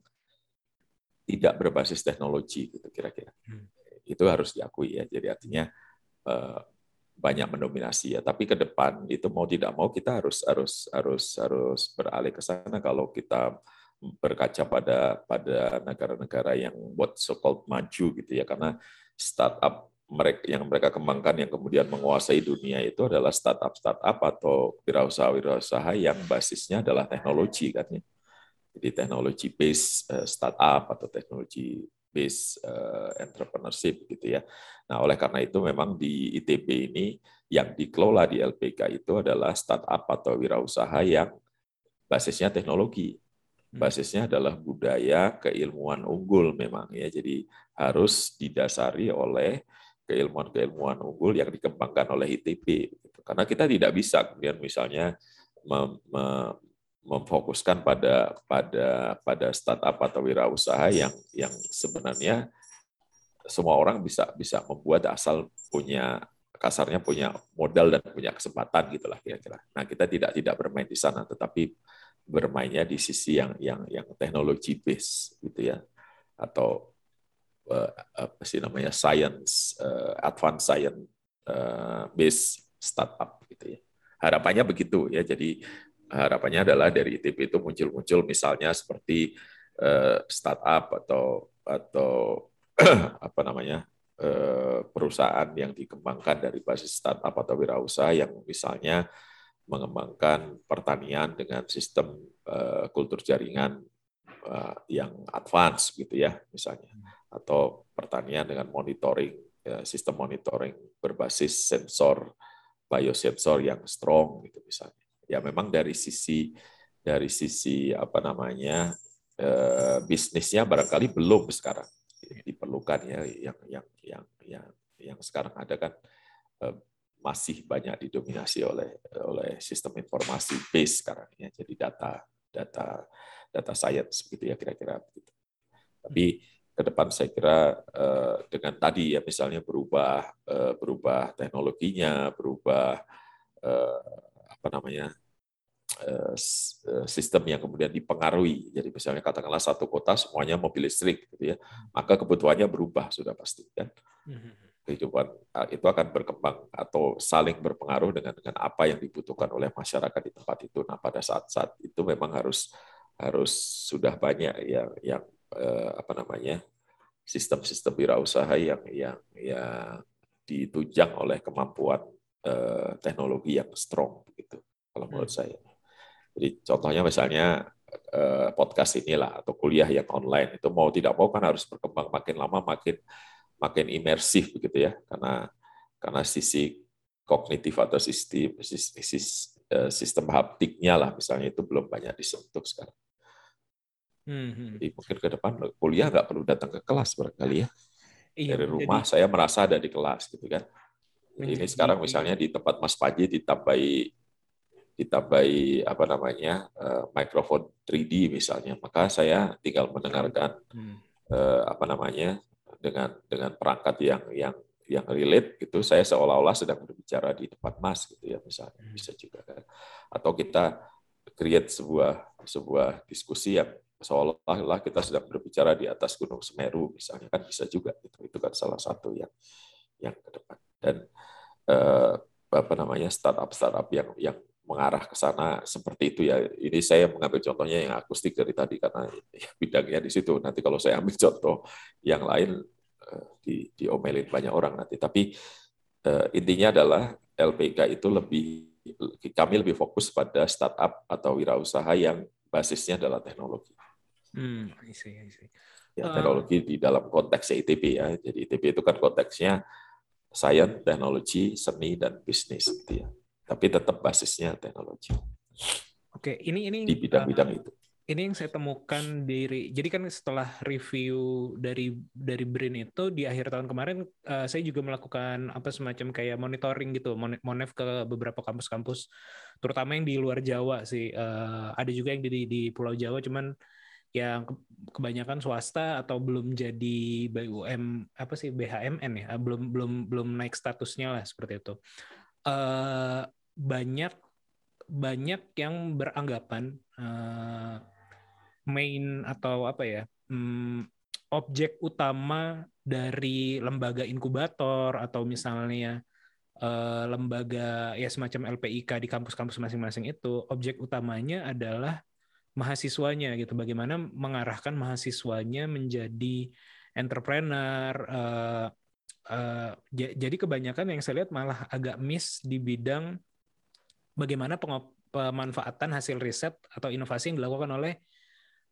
tidak berbasis teknologi gitu kira-kira. Hmm. Itu harus diakui ya. Jadi artinya eh, banyak mendominasi ya. Tapi ke depan itu mau tidak mau kita harus harus harus harus beralih ke sana kalau kita berkaca pada pada negara-negara yang what so called maju gitu ya karena startup mereka yang mereka kembangkan yang kemudian menguasai dunia itu adalah startup startup atau wirausaha-wirausaha yang basisnya adalah teknologi kan ya. Jadi teknologi base eh, startup atau teknologi base eh, entrepreneurship gitu ya. Nah, oleh karena itu memang di ITB ini yang dikelola di LPK itu adalah startup atau wirausaha yang basisnya teknologi. Basisnya adalah budaya keilmuan unggul memang ya. Jadi harus didasari oleh keilmuan-keilmuan unggul yang dikembangkan oleh ITB. Karena kita tidak bisa kemudian misalnya mem, mem, memfokuskan pada pada pada startup atau wirausaha yang yang sebenarnya semua orang bisa bisa membuat asal punya kasarnya punya modal dan punya kesempatan gitulah kira-kira. Nah kita tidak tidak bermain di sana, tetapi bermainnya di sisi yang yang yang teknologi base gitu ya. Atau uh, apa sih namanya science uh, advanced science uh, base startup gitu ya. Harapannya begitu ya. Jadi harapannya adalah dari ITB itu muncul-muncul misalnya seperti uh, startup atau atau apa namanya perusahaan yang dikembangkan dari basis startup atau wirausaha yang misalnya mengembangkan pertanian dengan sistem uh, kultur jaringan uh, yang advance gitu ya misalnya. Atau pertanian dengan monitoring ya, sistem monitoring berbasis sensor biosensor yang strong gitu misalnya. Ya memang dari sisi dari sisi apa namanya uh, bisnisnya barangkali belum sekarang. Diperlukan ya yang yang yang yang yang sekarang ada kan masih banyak didominasi oleh oleh sistem informasi base sekarang ya. Jadi data data data science begitu ya kira-kira begitu. Tapi ke depan saya kira eh, dengan tadi ya misalnya berubah eh, berubah teknologinya berubah eh, apa namanya sistem yang kemudian dipengaruhi. Jadi misalnya katakanlah satu kota semuanya mobil listrik gitu ya maka kebutuhannya berubah sudah pasti kan. Hmm kehidupan ah, itu akan berkembang atau saling berpengaruh dengan dengan apa yang dibutuhkan oleh masyarakat di tempat itu. Nah, pada saat-saat itu memang harus harus sudah banyak yang yang eh, apa namanya sistem-sistem wirausaha yang yang yang ditunjang oleh kemampuan eh, teknologi yang strong gitu kalau menurut hmm. saya. Jadi contohnya misalnya eh, podcast inilah atau kuliah yang online itu mau tidak mau kan harus berkembang makin lama makin makin imersif begitu ya karena karena sisi kognitif atau sistem eh, sistem haptiknya lah misalnya itu belum banyak disentuh sekarang. Hmm. Jadi mungkin ke depan kuliah nggak perlu datang ke kelas barangkali ya. Iya, Dari rumah jadi, saya merasa ada di kelas gitu kan. Jadi ini sekarang misalnya di tempat Mas Paji ditambahi ditambahi apa namanya uh, mikrofon 3D misalnya, maka saya tinggal mendengarkan hmm. uh, apa namanya dengan dengan perangkat yang yang yang relate gitu. Saya seolah-olah sedang berbicara di tempat mas gitu ya misalnya. Hmm. bisa juga kan. Atau kita create sebuah sebuah diskusi yang seolah-olah kita sedang berbicara di atas gunung Semeru misalnya kan bisa juga itu itu kan salah satu yang yang ke depan. Dan eh, apa namanya startup startup yang yang mengarah ke sana seperti itu ya. Ini saya mengambil contohnya yang akustik dari tadi karena bidangnya di situ. Nanti kalau saya ambil contoh yang lain eh, di diomelin banyak orang nanti. Tapi uh, intinya adalah LPK itu lebih kami lebih fokus pada startup atau wirausaha yang basisnya adalah teknologi. Hmm, I see, I see. Ya, teknologi uh, di dalam konteks ITB ya. Jadi ITB itu kan konteksnya science, teknologi, seni dan bisnis gitu ya tapi tetap basisnya teknologi. Oke, ini ini di bidang-bidang uh, itu. Ini yang saya temukan dari jadi kan setelah review dari dari Brin itu di akhir tahun kemarin uh, saya juga melakukan apa semacam kayak monitoring gitu, monef ke beberapa kampus-kampus terutama yang di luar Jawa sih. Uh, ada juga yang di di Pulau Jawa cuman yang kebanyakan swasta atau belum jadi BUM apa sih BHMN ya belum belum belum naik statusnya lah seperti itu uh, banyak banyak yang beranggapan uh, main atau apa ya um, objek utama dari lembaga inkubator atau misalnya uh, lembaga ya semacam LPIK di kampus-kampus masing-masing itu objek utamanya adalah mahasiswanya gitu. Bagaimana mengarahkan mahasiswanya menjadi entrepreneur uh, uh, jadi kebanyakan yang saya lihat malah agak miss di bidang bagaimana pemanfaatan hasil riset atau inovasi yang dilakukan oleh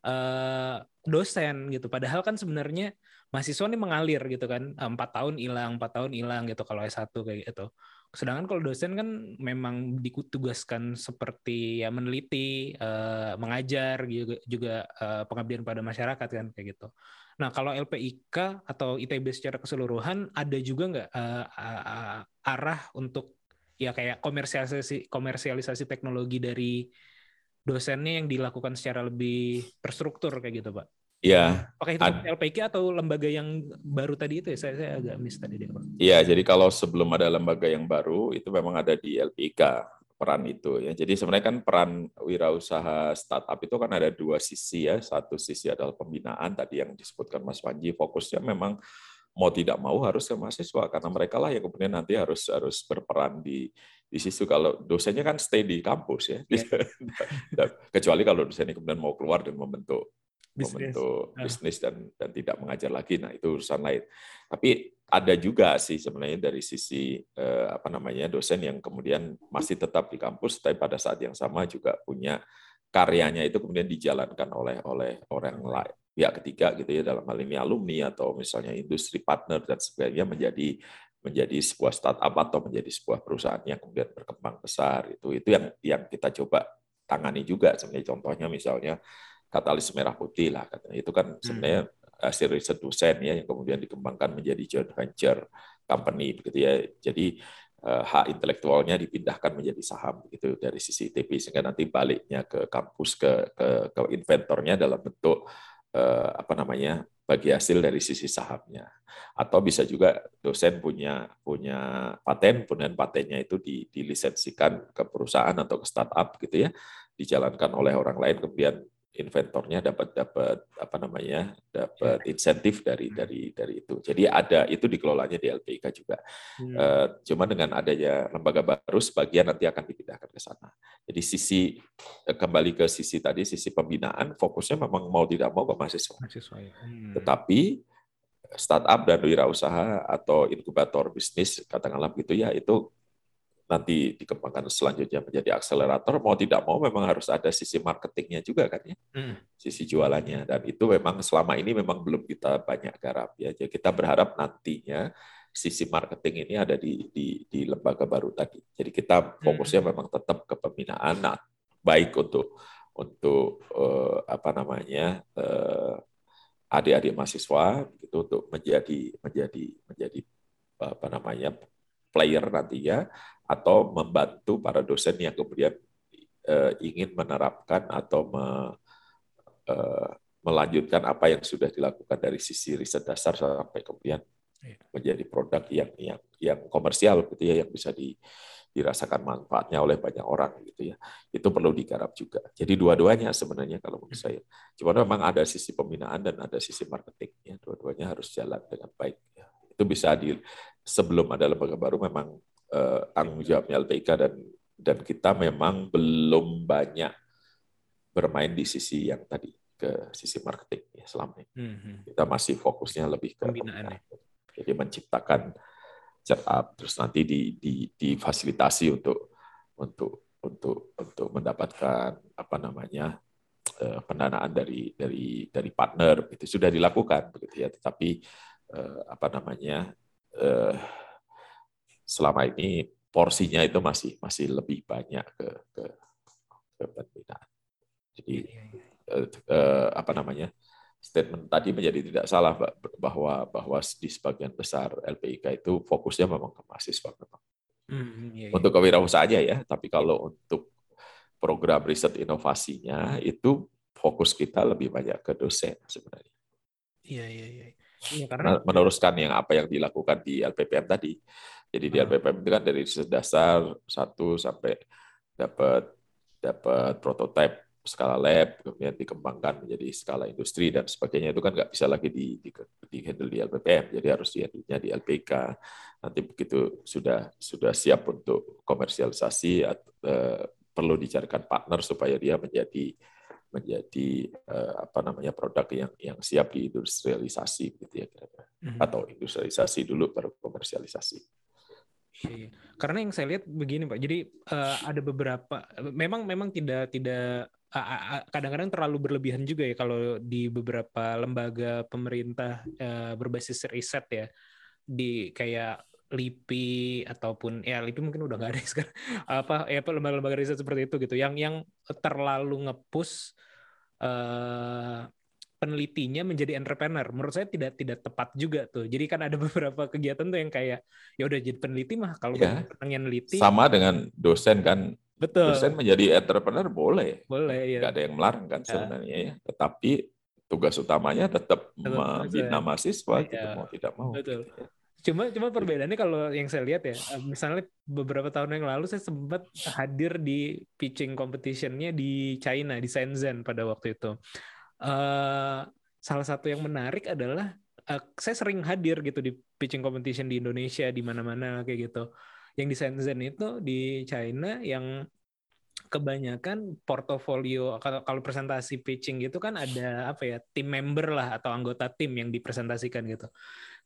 uh, dosen gitu. Padahal kan sebenarnya mahasiswa ini mengalir gitu kan, empat tahun hilang, empat tahun hilang gitu kalau S1 kayak gitu. Sedangkan kalau dosen kan memang ditugaskan seperti ya meneliti, eh, mengajar juga eh, pengabdian pada masyarakat kan kayak gitu. Nah kalau LPIK atau ITB secara keseluruhan ada juga nggak eh, arah untuk ya kayak komersialisasi komersialisasi teknologi dari dosennya yang dilakukan secara lebih terstruktur kayak gitu pak? Ya, Apakah itu Ad- LPIK atau lembaga yang baru tadi itu ya? Saya, saya agak miss tadi deh pak. Iya, jadi kalau sebelum ada lembaga yang baru itu memang ada di LPIK peran itu ya. Jadi sebenarnya kan peran wirausaha startup itu kan ada dua sisi ya. Satu sisi adalah pembinaan tadi yang disebutkan Mas Panji, fokusnya memang mau tidak mau harus ke mahasiswa karena mereka lah yang kemudian nanti harus harus berperan di di situ kalau dosennya kan stay di kampus ya. Kecuali kalau dosennya kemudian mau keluar dan membentuk Bisnis. membentuk Ah. bisnis dan dan tidak mengajar lagi. Nah, itu urusan lain. Tapi ada juga sih sebenarnya dari sisi eh, apa namanya dosen yang kemudian masih tetap di kampus, tapi pada saat yang sama juga punya karyanya itu kemudian dijalankan oleh oleh orang lain pihak ketiga gitu ya dalam hal ini alumni atau misalnya industri partner dan sebagainya menjadi menjadi sebuah startup atau menjadi sebuah perusahaan yang kemudian berkembang besar itu. Itu yang yang kita coba tangani juga sebenarnya. Contohnya misalnya katalis merah putih lah katanya. Itu kan sebenarnya hasil riset dosen ya yang kemudian dikembangkan menjadi joint venture company begitu ya. Jadi eh, hak intelektualnya dipindahkan menjadi saham gitu dari sisi ITB sehingga nanti baliknya ke kampus ke ke, ke inventornya dalam bentuk eh, apa namanya bagi hasil dari sisi sahamnya. Atau bisa juga dosen punya punya paten kemudian patennya itu di, dilisensikan ke perusahaan atau ke startup gitu ya dijalankan oleh orang lain kemudian inventornya dapat dapat apa namanya dapat insentif dari dari dari itu jadi ada itu dikelolanya di LPIK juga Hmm. Eh, cuma dengan adanya lembaga baru sebagian nanti akan dipindahkan ke sana. Jadi sisi eh, kembali ke sisi tadi sisi pembinaan fokusnya memang mau tidak mau ke mahasiswa. Mahasiswa ya. Hmm. Tetapi startup dan wirausaha atau inkubator bisnis katakanlah begitu ya itu nanti dikembangkan selanjutnya menjadi akselerator. Mau tidak mau memang harus ada sisi marketingnya juga kan ya Hmm. sisi jualannya. Dan itu memang selama ini memang belum kita banyak garap ya. Jadi kita berharap nantinya sisi marketing ini ada di di, di lembaga baru tadi. Jadi kita fokusnya memang tetap ke pembinaan. Nah, baik untuk untuk eh, apa namanya eh, adik-adik mahasiswa gitu untuk menjadi menjadi menjadi apa namanya player nantinya atau membantu para dosen yang kemudian eh, ingin menerapkan atau me- eh, melanjutkan apa yang sudah dilakukan dari sisi riset dasar sampai kemudian Iya. menjadi produk yang yang yang komersial gitu ya yang bisa di, dirasakan manfaatnya oleh banyak orang gitu ya. Itu perlu digarap juga. Jadi dua-duanya sebenarnya kalau menurut saya. Cuma memang ada sisi pembinaan dan ada sisi marketing ya. Dua-duanya harus jalan dengan baik ya. itu bisa di sebelum ada lembaga baru memang eh, tanggung jawabnya LPIK dan dan kita memang belum banyak bermain di sisi yang tadi ke sisi marketing ya selama ini Hmm, hmm. kita masih fokusnya lebih ke Pembinaan ya. Jadi menciptakan startup terus nanti di, di, difasilitasi untuk untuk untuk untuk mendapatkan apa namanya eh, pendanaan dari dari dari partner itu sudah dilakukan begitu ya tetapi eh, apa namanya eh, selama ini porsinya itu masih masih lebih banyak ke ke, ke pembinaan jadi Iya, iya. eh, eh, apa namanya statement tadi menjadi tidak salah bahwa bahwa di sebagian besar LPIK itu fokusnya memang ke mahasiswa memang Hmm, iya, iya. untuk kewirausahaannya ya tapi kalau untuk program riset inovasinya itu fokus kita lebih banyak ke dosen sebenarnya Iya, iya, iya. Iya, karena Karena meneruskan yang apa yang dilakukan di LPPM tadi jadi di. LPPM itu kan dari riset dasar satu sampai dapat dapat prototipe skala lab, kemudian dikembangkan menjadi skala industri dan sebagainya itu kan nggak bisa lagi di, di, di handle di LPPM, jadi harus di di LPK. Nanti begitu sudah sudah siap untuk komersialisasi, atau, eh, perlu dicarikan partner supaya dia menjadi menjadi eh, apa namanya produk yang yang siap diindustrialisasi gitu ya kira-kira. Mhm. atau industrialisasi dulu baru komersialisasi. Iya, iya. Karena yang saya lihat begini Pak, jadi eh, ada beberapa, memang memang tidak tidak kadang-kadang terlalu berlebihan juga ya kalau di beberapa lembaga pemerintah eh, berbasis riset ya, di kayak LIPI ataupun ya LIPI mungkin udah nggak ada sekarang. Apa ya apa lembaga-lembaga riset seperti itu gitu. Yang yang terlalu ngepush uh, penelitinya menjadi entrepreneur. Menurut saya tidak tidak tepat juga tuh. Jadi kan ada beberapa kegiatan tuh yang kayak ya udah jadi peneliti mah kalau Ya. pengen neliti Sama dengan dosen kan, betul. dosen menjadi entrepreneur boleh, Boleh ya. nggak ada yang melarang kan Ya. sebenarnya ya. Tetapi tugas utamanya tetap membina mahasiswa gitu Ya. mau tidak mau. Betul. gitu. Cuma cuma perbedaannya kalau yang saya lihat ya, misalnya beberapa tahun yang lalu saya sempat hadir di pitching competition-nya di China di Shenzhen pada waktu itu. Eh, salah satu yang menarik adalah eh, saya sering hadir gitu di pitching competition di Indonesia di mana-mana kayak gitu. Yang di Shenzhen itu di China yang kebanyakan portofolio kalau kalau presentasi pitching gitu kan ada apa ya tim member lah atau anggota tim yang dipresentasikan gitu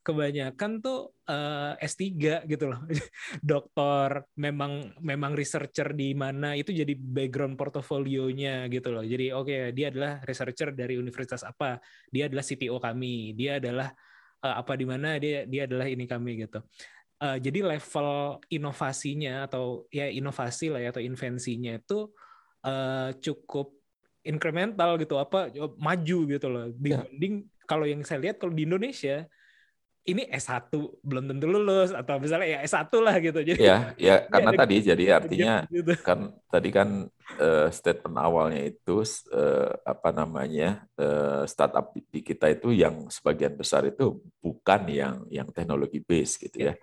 kebanyakan tuh eh, S3 gitu loh. Doktor memang memang researcher di mana itu jadi background portofolionya gitu loh. Jadi oke dia adalah researcher dari universitas apa, dia adalah CTO kami, dia adalah eh, apa di mana dia dia adalah ini kami gitu. Eh, jadi level inovasinya atau ya inovasi lah ya atau invensinya itu eh, cukup incremental gitu apa maju gitu loh dibanding kalau yang saya lihat kalau di Indonesia ini S1 belum tentu lulus atau misalnya ya S1 lah gitu. Jadi Ya, ya karena ada tadi jadi artinya gitu. kan tadi kan eh, statement awalnya itu eh, apa namanya eh, startup di- kita itu yang sebagian besar itu bukan yang yang teknologi base gitu ya.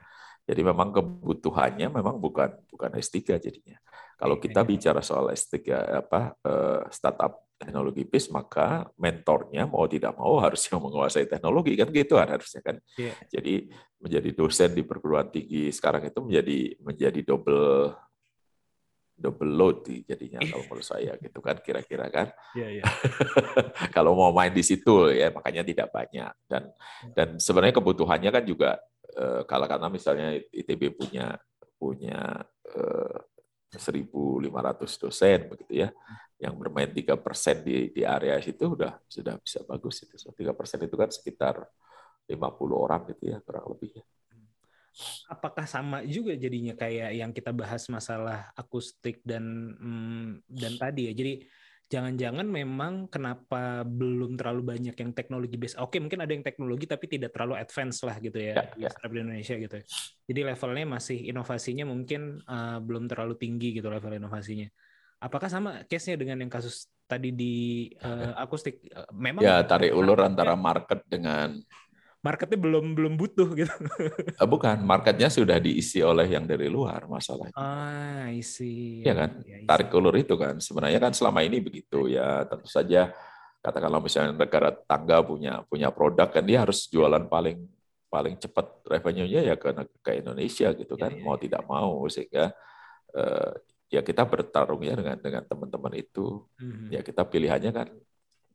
Jadi memang kebutuhannya memang bukan bukan S3 jadinya. Kalau kita bicara soal S3 apa eh, startup teknologi base maka mentornya mau tidak mau harus yang menguasai teknologi kan gitu kan harusnya kan. Iya. Jadi menjadi dosen di perguruan tinggi sekarang itu menjadi menjadi double double load di- jadinya kalau menurut saya gitu kan kira-kira kan Iya, iya. kalau mau main di situ ya makanya tidak banyak dan dan sebenarnya kebutuhannya kan juga eh, kalau karena misalnya ITB punya punya eh, 1.500 dosen begitu ya yang bermain tiga persen di di area situ udah sudah bisa bagus itu tiga persen itu kan sekitar 50 orang gitu ya kurang lebih ya. Apakah sama juga jadinya kayak yang kita bahas masalah akustik dan mm, dan tadi ya. Jadi jangan-jangan memang kenapa belum terlalu banyak yang teknologi base. Oke, mungkin ada yang teknologi tapi tidak terlalu advance lah gitu ya, Ya, ya. di Indonesia gitu. ya. Jadi levelnya masih inovasinya mungkin eh, belum terlalu tinggi gitu level inovasinya. Apakah sama case-nya dengan yang kasus tadi di eh, akustik? Eh, Memang Ya tarik ulur antara market dengan marketnya belum belum butuh gitu. eh, bukan marketnya sudah diisi oleh yang dari luar masalahnya. Ah, I see. Iya kan? Ya, I see. tarik ulur itu kan sebenarnya kan selama ini begitu ya tentu saja katakanlah misalnya negara tangga punya punya produk kan dia harus jualan paling paling cepat revenue-nya ya ke ke Indonesia gitu kan Iya, iya, mau tidak mau sehingga eh, ya kita bertarungnya dengan dengan teman-teman itu Mhm. ya kita pilihannya kan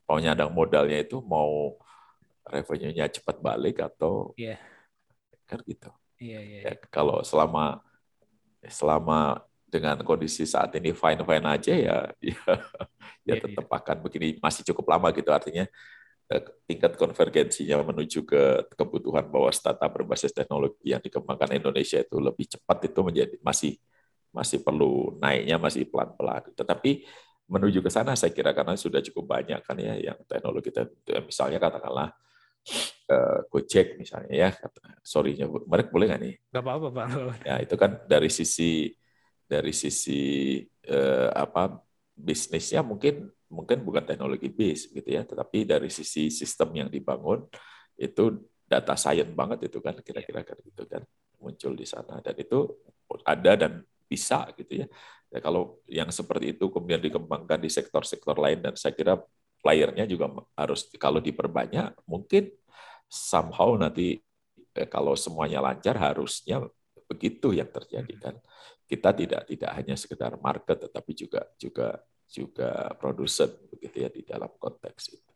penyandang modalnya itu mau revenue-nya cepat balik atau Iya. kan gitu Iya, iya. ya kalau selama selama dengan kondisi saat ini fine fine aja ya ya, ya Iya, tetap akan begini masih cukup lama gitu artinya eh, tingkat konvergensinya menuju ke kebutuhan bahwa startup berbasis teknologi yang dikembangkan Indonesia itu lebih cepat itu menjadi masih masih perlu naiknya masih pelan pelan tetapi menuju ke sana saya kira karena sudah cukup banyak kan ya yang teknologi misalnya katakanlah eh, Gojek misalnya ya kata- sorry nyebut merek boleh nggak nih? Gak apa-apa, Pak. Ya, itu kan dari sisi dari sisi eh, apa bisnisnya mungkin mungkin bukan teknologi base gitu ya, tetapi dari sisi sistem yang dibangun itu data science banget itu kan kira-kira kan gitu kan muncul di sana. Dan itu ada dan bisa gitu ya. Ya kalau yang seperti itu kemudian dikembangkan di sektor-sektor lain dan saya kira playernya juga harus kalau diperbanyak mungkin somehow nanti eh, kalau semuanya lancar harusnya begitu yang terjadi kan. Kita tidak tidak hanya sekedar market tetapi juga juga juga produsen begitu ya di dalam konteks itu.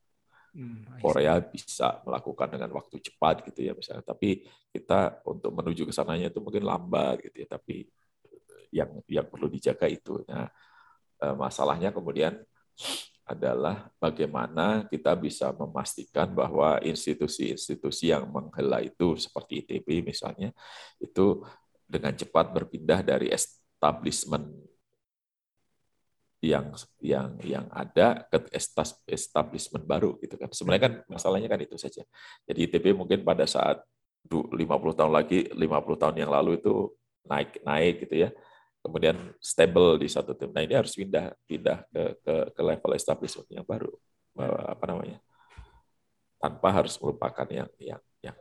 Hmm. Korea bisa melakukan dengan waktu cepat gitu ya misalnya. Tapi kita untuk menuju ke sananya itu mungkin lambat gitu ya. Tapi yang yang perlu dijaga itu nah eh, masalahnya kemudian adalah bagaimana kita bisa memastikan bahwa institusi-institusi yang menghela itu seperti ITB misalnya itu dengan cepat berpindah dari establishment yang yang yang ada ke establishment baru gitu kan. Sebenarnya kan masalahnya kan itu saja. Jadi ITB mungkin pada saat du- 50 tahun lagi, 50 tahun yang lalu itu naik naik gitu ya. Kemudian stable di satu tim. Nah, ini harus pindah pindah ke ke, ke level establishment yang baru. Apa namanya? Tanpa harus melupakan yang yang yang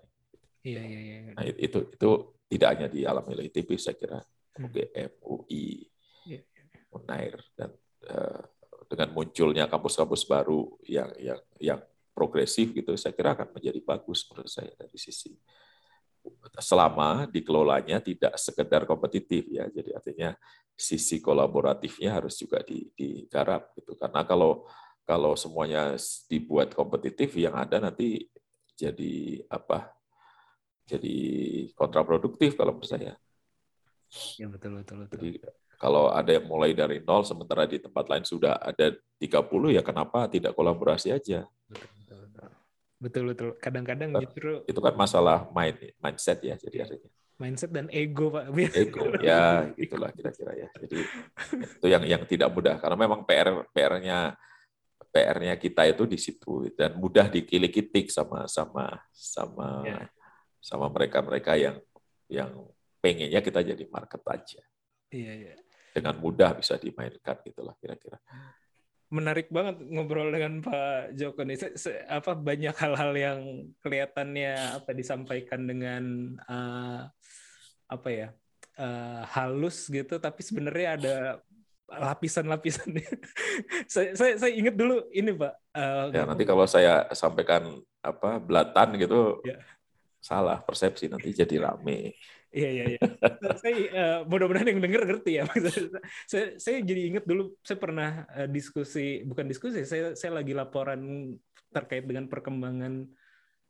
Iya iya iya. Nah, itu itu tidak hanya dialami oleh ITB saya kira UGM, UI, Iya. Unair dan eh, dengan munculnya kampus-kampus baru yang yang yang progresif gitu saya kira akan menjadi bagus menurut saya dari sisi selama dikelolanya tidak sekedar kompetitif ya. Jadi artinya sisi kolaboratifnya harus juga di- digarap gitu. Karena kalau kalau semuanya dibuat kompetitif yang ada nanti jadi apa jadi kontraproduktif kalau menurut saya. Iya betul betul betul. jadi kalau ada yang mulai dari nol sementara di tempat lain sudah ada 30 ya kenapa tidak kolaborasi aja? Betul betul betul. Betul. Kadang-kadang justru itu kan masalah mind mindset ya jadi artinya mindset dan ego pak. ego ya itulah kira-kira ya jadi itu yang yang tidak mudah karena memang PR PR-nya PR-nya kita itu di situ dan mudah dikilik-kitik sama sama sama Ya. sama mereka-mereka yang yang pengennya kita jadi market aja Iya iya. dengan mudah bisa dimainkan gitulah kira-kira menarik banget ngobrol dengan Pak Joko nih. Se- se- apa banyak hal-hal yang kelihatannya apa disampaikan dengan eh, apa ya eh, halus gitu, tapi sebenarnya ada lapisan-lapisan. saya, saya saya ingat dulu ini Pak. eh, ya nanti kalau saya sampaikan apa belatan gitu Ya. salah persepsi nanti jadi rame Iya iya iya. saya eh, mudah-mudahan yang denger ngerti ya. saya saya jadi ingat dulu saya pernah eh, diskusi bukan diskusi saya saya lagi laporan terkait dengan perkembangan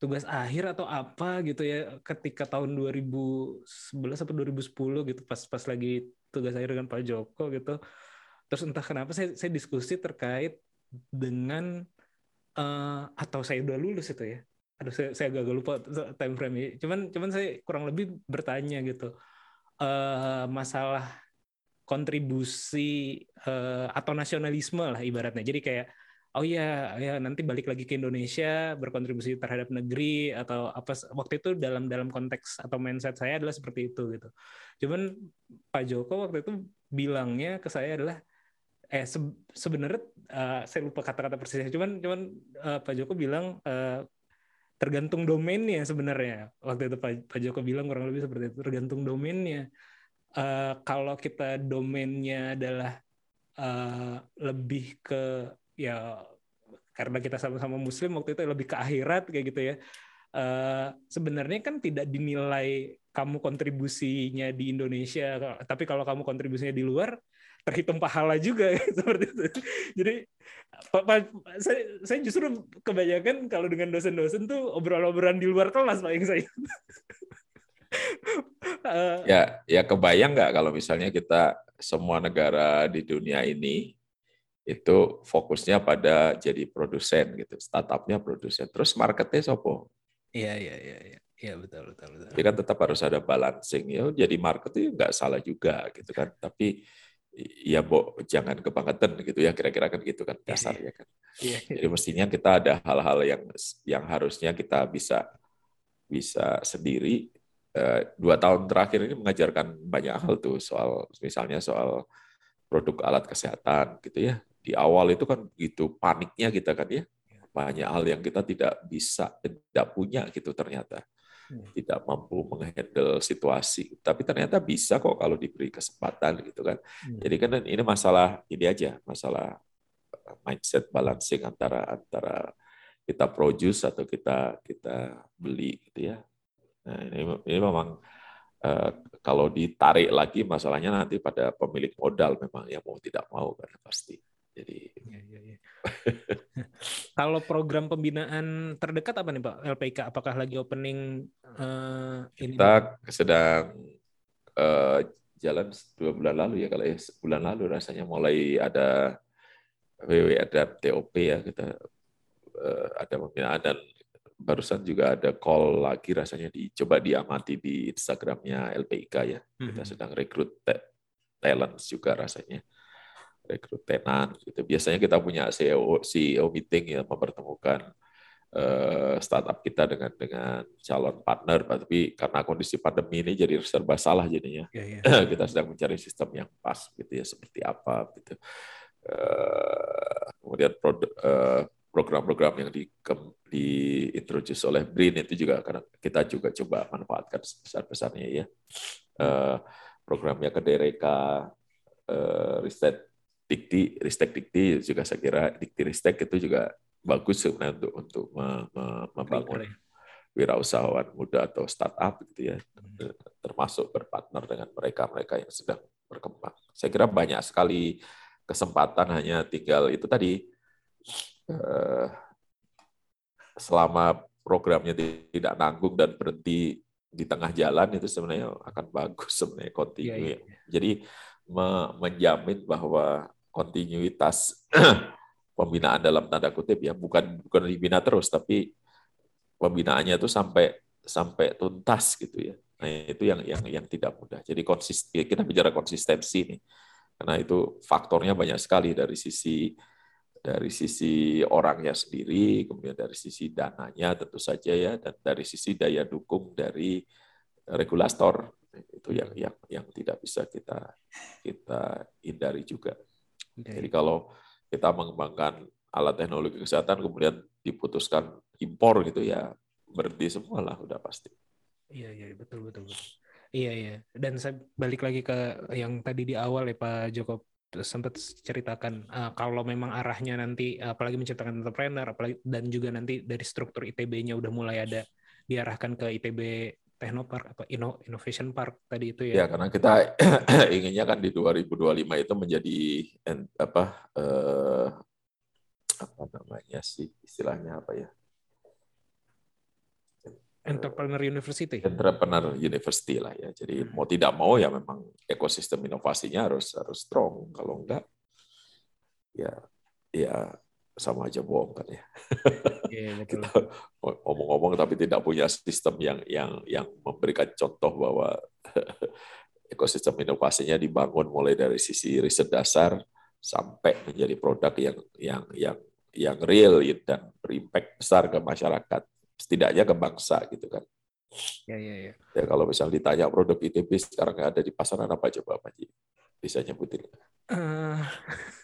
tugas akhir atau apa gitu ya ketika tahun 2011 atau 2010 gitu pas pas lagi tugas akhir dengan Pak Joko gitu. Terus entah kenapa saya saya diskusi terkait dengan eh, atau saya udah lulus itu ya aduh saya, saya agak lupa time frame -nya. cuman cuman saya kurang lebih bertanya gitu. Eh masalah kontribusi eh, atau nasionalisme lah ibaratnya. Jadi kayak oh ya ya nanti balik lagi ke Indonesia berkontribusi terhadap negeri atau apa waktu itu dalam dalam konteks atau mindset saya adalah seperti itu gitu. Cuman Pak Joko waktu itu bilangnya ke saya adalah eh se sebenarnya eh, saya lupa kata-kata persisnya. Cuman cuman eh, Pak Joko bilang eh, tergantung domainnya sebenarnya. Waktu itu Pak, Pak Joko bilang kurang lebih seperti itu tergantung domainnya. Eh, kalau kita domainnya adalah eh, lebih ke ya karena kita sama-sama Muslim waktu itu lebih ke akhirat kayak gitu ya. Eh, sebenarnya kan tidak dinilai kamu kontribusinya di Indonesia tapi kalau kamu kontribusinya di luar terhitung pahala juga seperti itu jadi Pak, Pak, saya, saya justru kebanyakan kalau dengan dosen-dosen tuh obrolan-obrolan di luar kelas pak yang saya. Eh, ya ya kebayang nggak kalau misalnya kita semua negara di dunia ini itu fokusnya pada jadi produsen gitu startupnya produsen terus marketnya sopo Iya iya iya iya iya betul betul betul. jadi kan tetap harus ada balancing ya jadi market itu nggak salah juga gitu kan tapi ya bo jangan kebangetan gitu ya kira-kira kan gitu kan dasarnya kan Iya, iya. jadi mestinya kita ada hal-hal yang yang harusnya kita bisa bisa sendiri. Eh, dua tahun terakhir ini mengajarkan banyak hal tuh soal misalnya soal produk alat kesehatan gitu ya. Di awal itu kan gitu paniknya kita kan ya. Banyak hal yang kita tidak bisa tidak punya gitu ternyata. Tidak mampu menghandle situasi tapi ternyata bisa kok kalau diberi kesempatan gitu kan Hmm. jadi kan ini masalah ini aja masalah eh, mindset balancing antara antara kita produce atau kita kita beli gitu ya Nah, ini, ini memang eh, kalau ditarik lagi masalahnya nanti pada pemilik modal memang yang mau tidak mau kan pasti. Jadi Iya, iya, iya. Kalau program pembinaan terdekat apa nih Pak LPK? Apakah lagi opening eh, ini? kita sedang eh, jalan dua bulan lalu ya kalau ya sebulan lalu rasanya mulai ada WW dan TOP ya kita eh, ada pembinaan dan barusan juga ada call lagi rasanya dicoba diamati di Instagramnya LPIK ya. Kita Mhm. sedang rekrut ta- talent juga rasanya. Rekrut tenan gitu. Biasanya kita punya CEO CEO meeting ya mempertemukan eh, startup kita dengan dengan calon partner tapi karena kondisi pandemi ini jadi serba salah jadinya Ya, ya. kita sedang mencari sistem yang pas gitu ya seperti apa gitu Eh, kemudian produk eh, program-program yang di diintroduce oleh Brin itu juga karena kita juga coba manfaatkan sebesar-besarnya ya Eh, programnya ke Dereka eh, Ristek Dikti Ristek Dikti juga saya kira Dikti Ristek itu juga bagus sebenarnya untuk untuk me- me- membangun ya. wirausahawan muda atau startup gitu ya termasuk berpartner dengan mereka-mereka yang sedang berkembang. Saya kira banyak sekali kesempatan hanya tinggal itu tadi eh, selama programnya tidak nanggung dan berhenti di tengah jalan itu sebenarnya akan bagus sebenarnya Iya, continue. iya. Jadi me- menjamin bahwa kontinuitas pembinaan dalam tanda kutip ya bukan bukan dibina terus tapi pembinaannya itu sampai sampai tuntas gitu ya. Nah, itu yang yang yang tidak mudah. Jadi konsisten kita bicara konsistensi nih. Karena itu faktornya banyak sekali dari sisi dari sisi orangnya sendiri, kemudian dari sisi dananya tentu saja ya dan dari sisi daya dukung dari regulator itu yang yang yang tidak bisa kita kita hindari juga. Oke. Jadi kalau kita mengembangkan alat teknologi kesehatan kemudian diputuskan impor gitu ya berhenti semua lah udah pasti. Iya iya betul betul betul. Iya iya. Dan saya balik lagi ke yang tadi di awal ya Pak Joko sempat ceritakan eh, kalau memang arahnya nanti apalagi menciptakan entrepreneur apalagi dan juga nanti dari struktur ITB-nya udah mulai ada diarahkan ke ITB Technopark atau Inno- Innovation Park tadi itu Ya ya. karena kita inginnya kan di 2025 itu menjadi en- apa eh, apa namanya sih istilahnya apa ya Entrepreneur University. entrepreneur university lah ya. Jadi mau tidak mau ya memang ekosistem inovasinya harus harus strong. Kalau enggak ya ya sama aja bohong kan ya. Iya betul. Kita ngomong-ngomong tapi tidak punya sistem yang yang yang memberikan contoh bahwa ekosistem inovasinya dibangun mulai dari sisi riset dasar sampai menjadi produk yang yang yang yang real dan berimpact besar ke masyarakat setidaknya ke bangsa gitu kan Iya iya iya. ya kalau misal ditanya produk ITB sekarang nggak ada di pasaran apa coba Pak Ji bisa nyebutin Eh,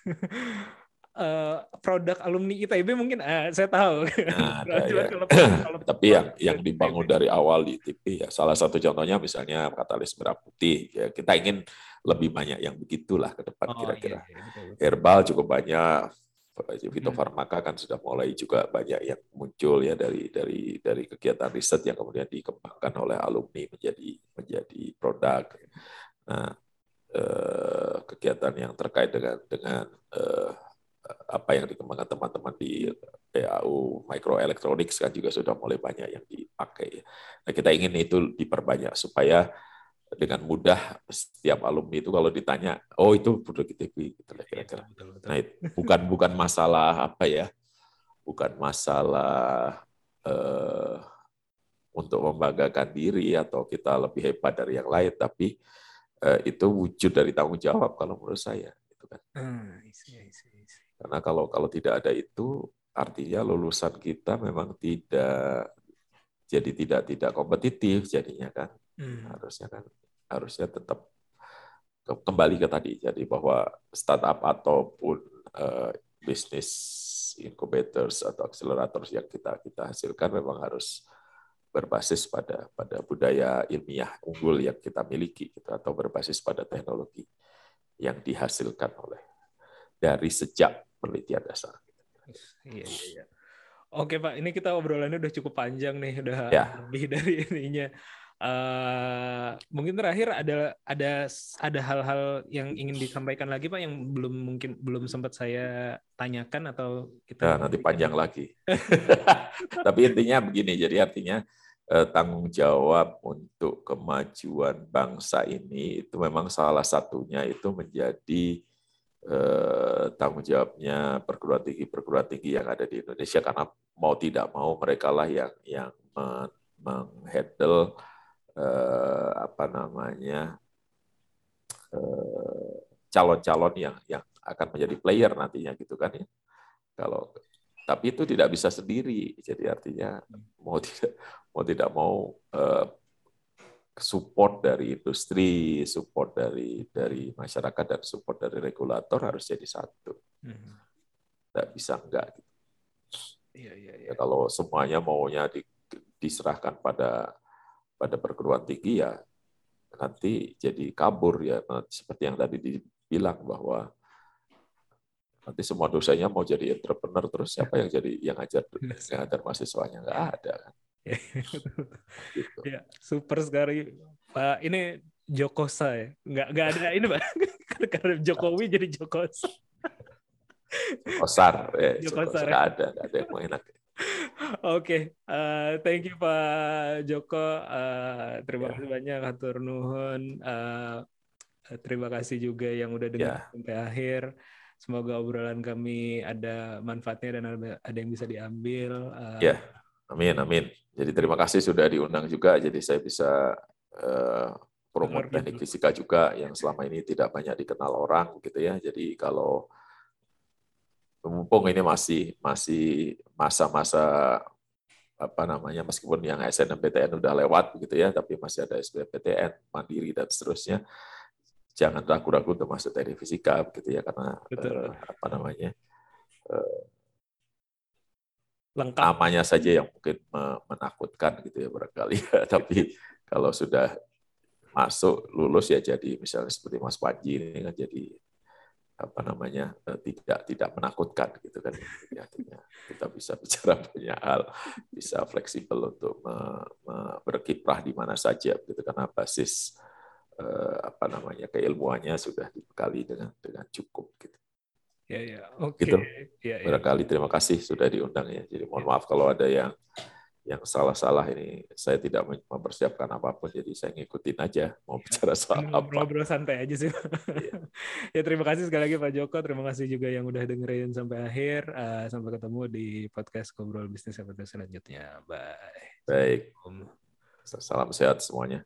eh, produk alumni ITB mungkin eh, saya tahu. Nah, ada ya. kalau- kalau- tapi yang yang dibangun dari awal di ITB ya salah satu contohnya misalnya katalis merah putih ya kita ingin lebih banyak yang begitulah ke depan Oh, kira-kira iya, iya, betul, betul. herbal cukup banyak Vito Hmm. Farmaka kan sudah mulai juga banyak yang muncul ya dari dari dari kegiatan riset yang kemudian dikembangkan oleh alumni menjadi menjadi produk. Nah, eh, kegiatan yang terkait dengan dengan eh, apa yang dikembangkan teman-teman di PAU Microelectronics kan juga sudah mulai banyak yang dipakai. Nah, kita ingin itu diperbanyak supaya dengan mudah setiap alumni itu kalau ditanya, oh itu produk ITB gitu lah kira-kira. Betul, betul. Nah, itu bukan bukan masalah apa ya, bukan masalah eh, untuk membanggakan diri atau kita lebih hebat dari yang lain, tapi eh, itu wujud dari tanggung jawab kalau menurut saya. Gitu kan. Ah, I see, I see, I see. Karena kalau kalau tidak ada itu, artinya lulusan kita memang tidak jadi tidak tidak kompetitif jadinya kan Hmm. harusnya kan harusnya tetap ke- kembali ke tadi jadi bahwa startup ataupun eh, bisnis incubators atau accelerators yang kita kita hasilkan memang harus berbasis pada pada budaya ilmiah unggul yang kita miliki gitu, atau berbasis pada teknologi yang dihasilkan oleh dari sejak penelitian dasar. Iya, iya, iya. Oke Pak, ini kita obrolannya udah cukup panjang nih, udah Ya. lebih dari ininya. Eh, mungkin terakhir ada ada ada hal-hal yang ingin disampaikan lagi Pak yang belum mungkin belum sempat saya tanyakan atau kita Ya, nanti panjang lagi. Tapi intinya begini, jadi artinya eh, tanggung jawab untuk kemajuan bangsa ini itu memang salah satunya itu menjadi eh, tanggung jawabnya perguruan tinggi perguruan tinggi yang ada di Indonesia karena mau tidak mau mereka lah yang yang men- menghandle eh, apa namanya eh, calon-calon yang yang akan menjadi player nantinya gitu kan ya. Kalau tapi itu tidak bisa sendiri. Jadi artinya mau tidak mau tidak mau eh, support dari industri, support dari dari masyarakat dan support dari regulator harus jadi satu. Hmm. Tidak bisa enggak. Iya, iya, iya. Ya, kalau semuanya maunya di- diserahkan pada pada perguruan tinggi ya nanti jadi kabur ya seperti yang tadi dibilang bahwa nanti semua dosennya mau jadi entrepreneur terus siapa yang jadi yang ngajar yang ngajar mahasiswanya nggak ada kan gitu. Ya, super sekali. Pak, ini Jokosa ya? Nggak, nggak ada ini, Pak. Karena Jokowi jadi Jokosa. Kosar ya Joko Sar. nggak ada nggak ada yang mau enak Oke, eh, thank you Pak Joko. Eh, terima Ya. kasih banyak, Hatur Nuhun. Eh, terima kasih juga yang udah dengar Ya. sampai akhir. Semoga obrolan kami ada manfaatnya dan ada, ada yang bisa diambil. Eh, Ya. Amin, amin. Jadi terima kasih sudah diundang juga. Jadi saya bisa eh, promote Dengar teknik gitu. fisika juga yang selama ini tidak banyak dikenal orang gitu ya. Jadi kalau mumpung ini masih masih masa-masa apa namanya meskipun yang SNMPTN udah lewat gitu ya, tapi masih ada SBMPTN, mandiri dan seterusnya. Jangan ragu-ragu untuk masuk teknik fisika gitu ya karena eh, apa namanya lengkap. namanya saja yang mungkin me- menakutkan gitu ya barangkali ya. tapi kalau sudah masuk lulus ya jadi misalnya seperti Mas Panji ini kan jadi apa namanya eh, tidak tidak menakutkan gitu kan Jadi artinya kita bisa bicara banyak hal bisa fleksibel untuk me- me- berkiprah di mana saja gitu karena basis eh, apa namanya keilmuannya sudah dibekali dengan dengan cukup gitu Ya, ya. Oke. Gitu. Ya, ya. barangkali terima kasih sudah diundang ya. Jadi mohon maaf kalau ada yang yang salah-salah ini. Saya tidak mempersiapkan apa pun, jadi saya ngikutin aja mau bicara soal apa. Ngobrol-ngobrol santai aja sih. Iya. ya terima kasih sekali lagi Pak Joko. Terima kasih juga yang udah dengerin sampai akhir. Eh, sampai ketemu di podcast Ngobrol Bisnis episode selanjutnya. Bye. Baik, salam sehat semuanya.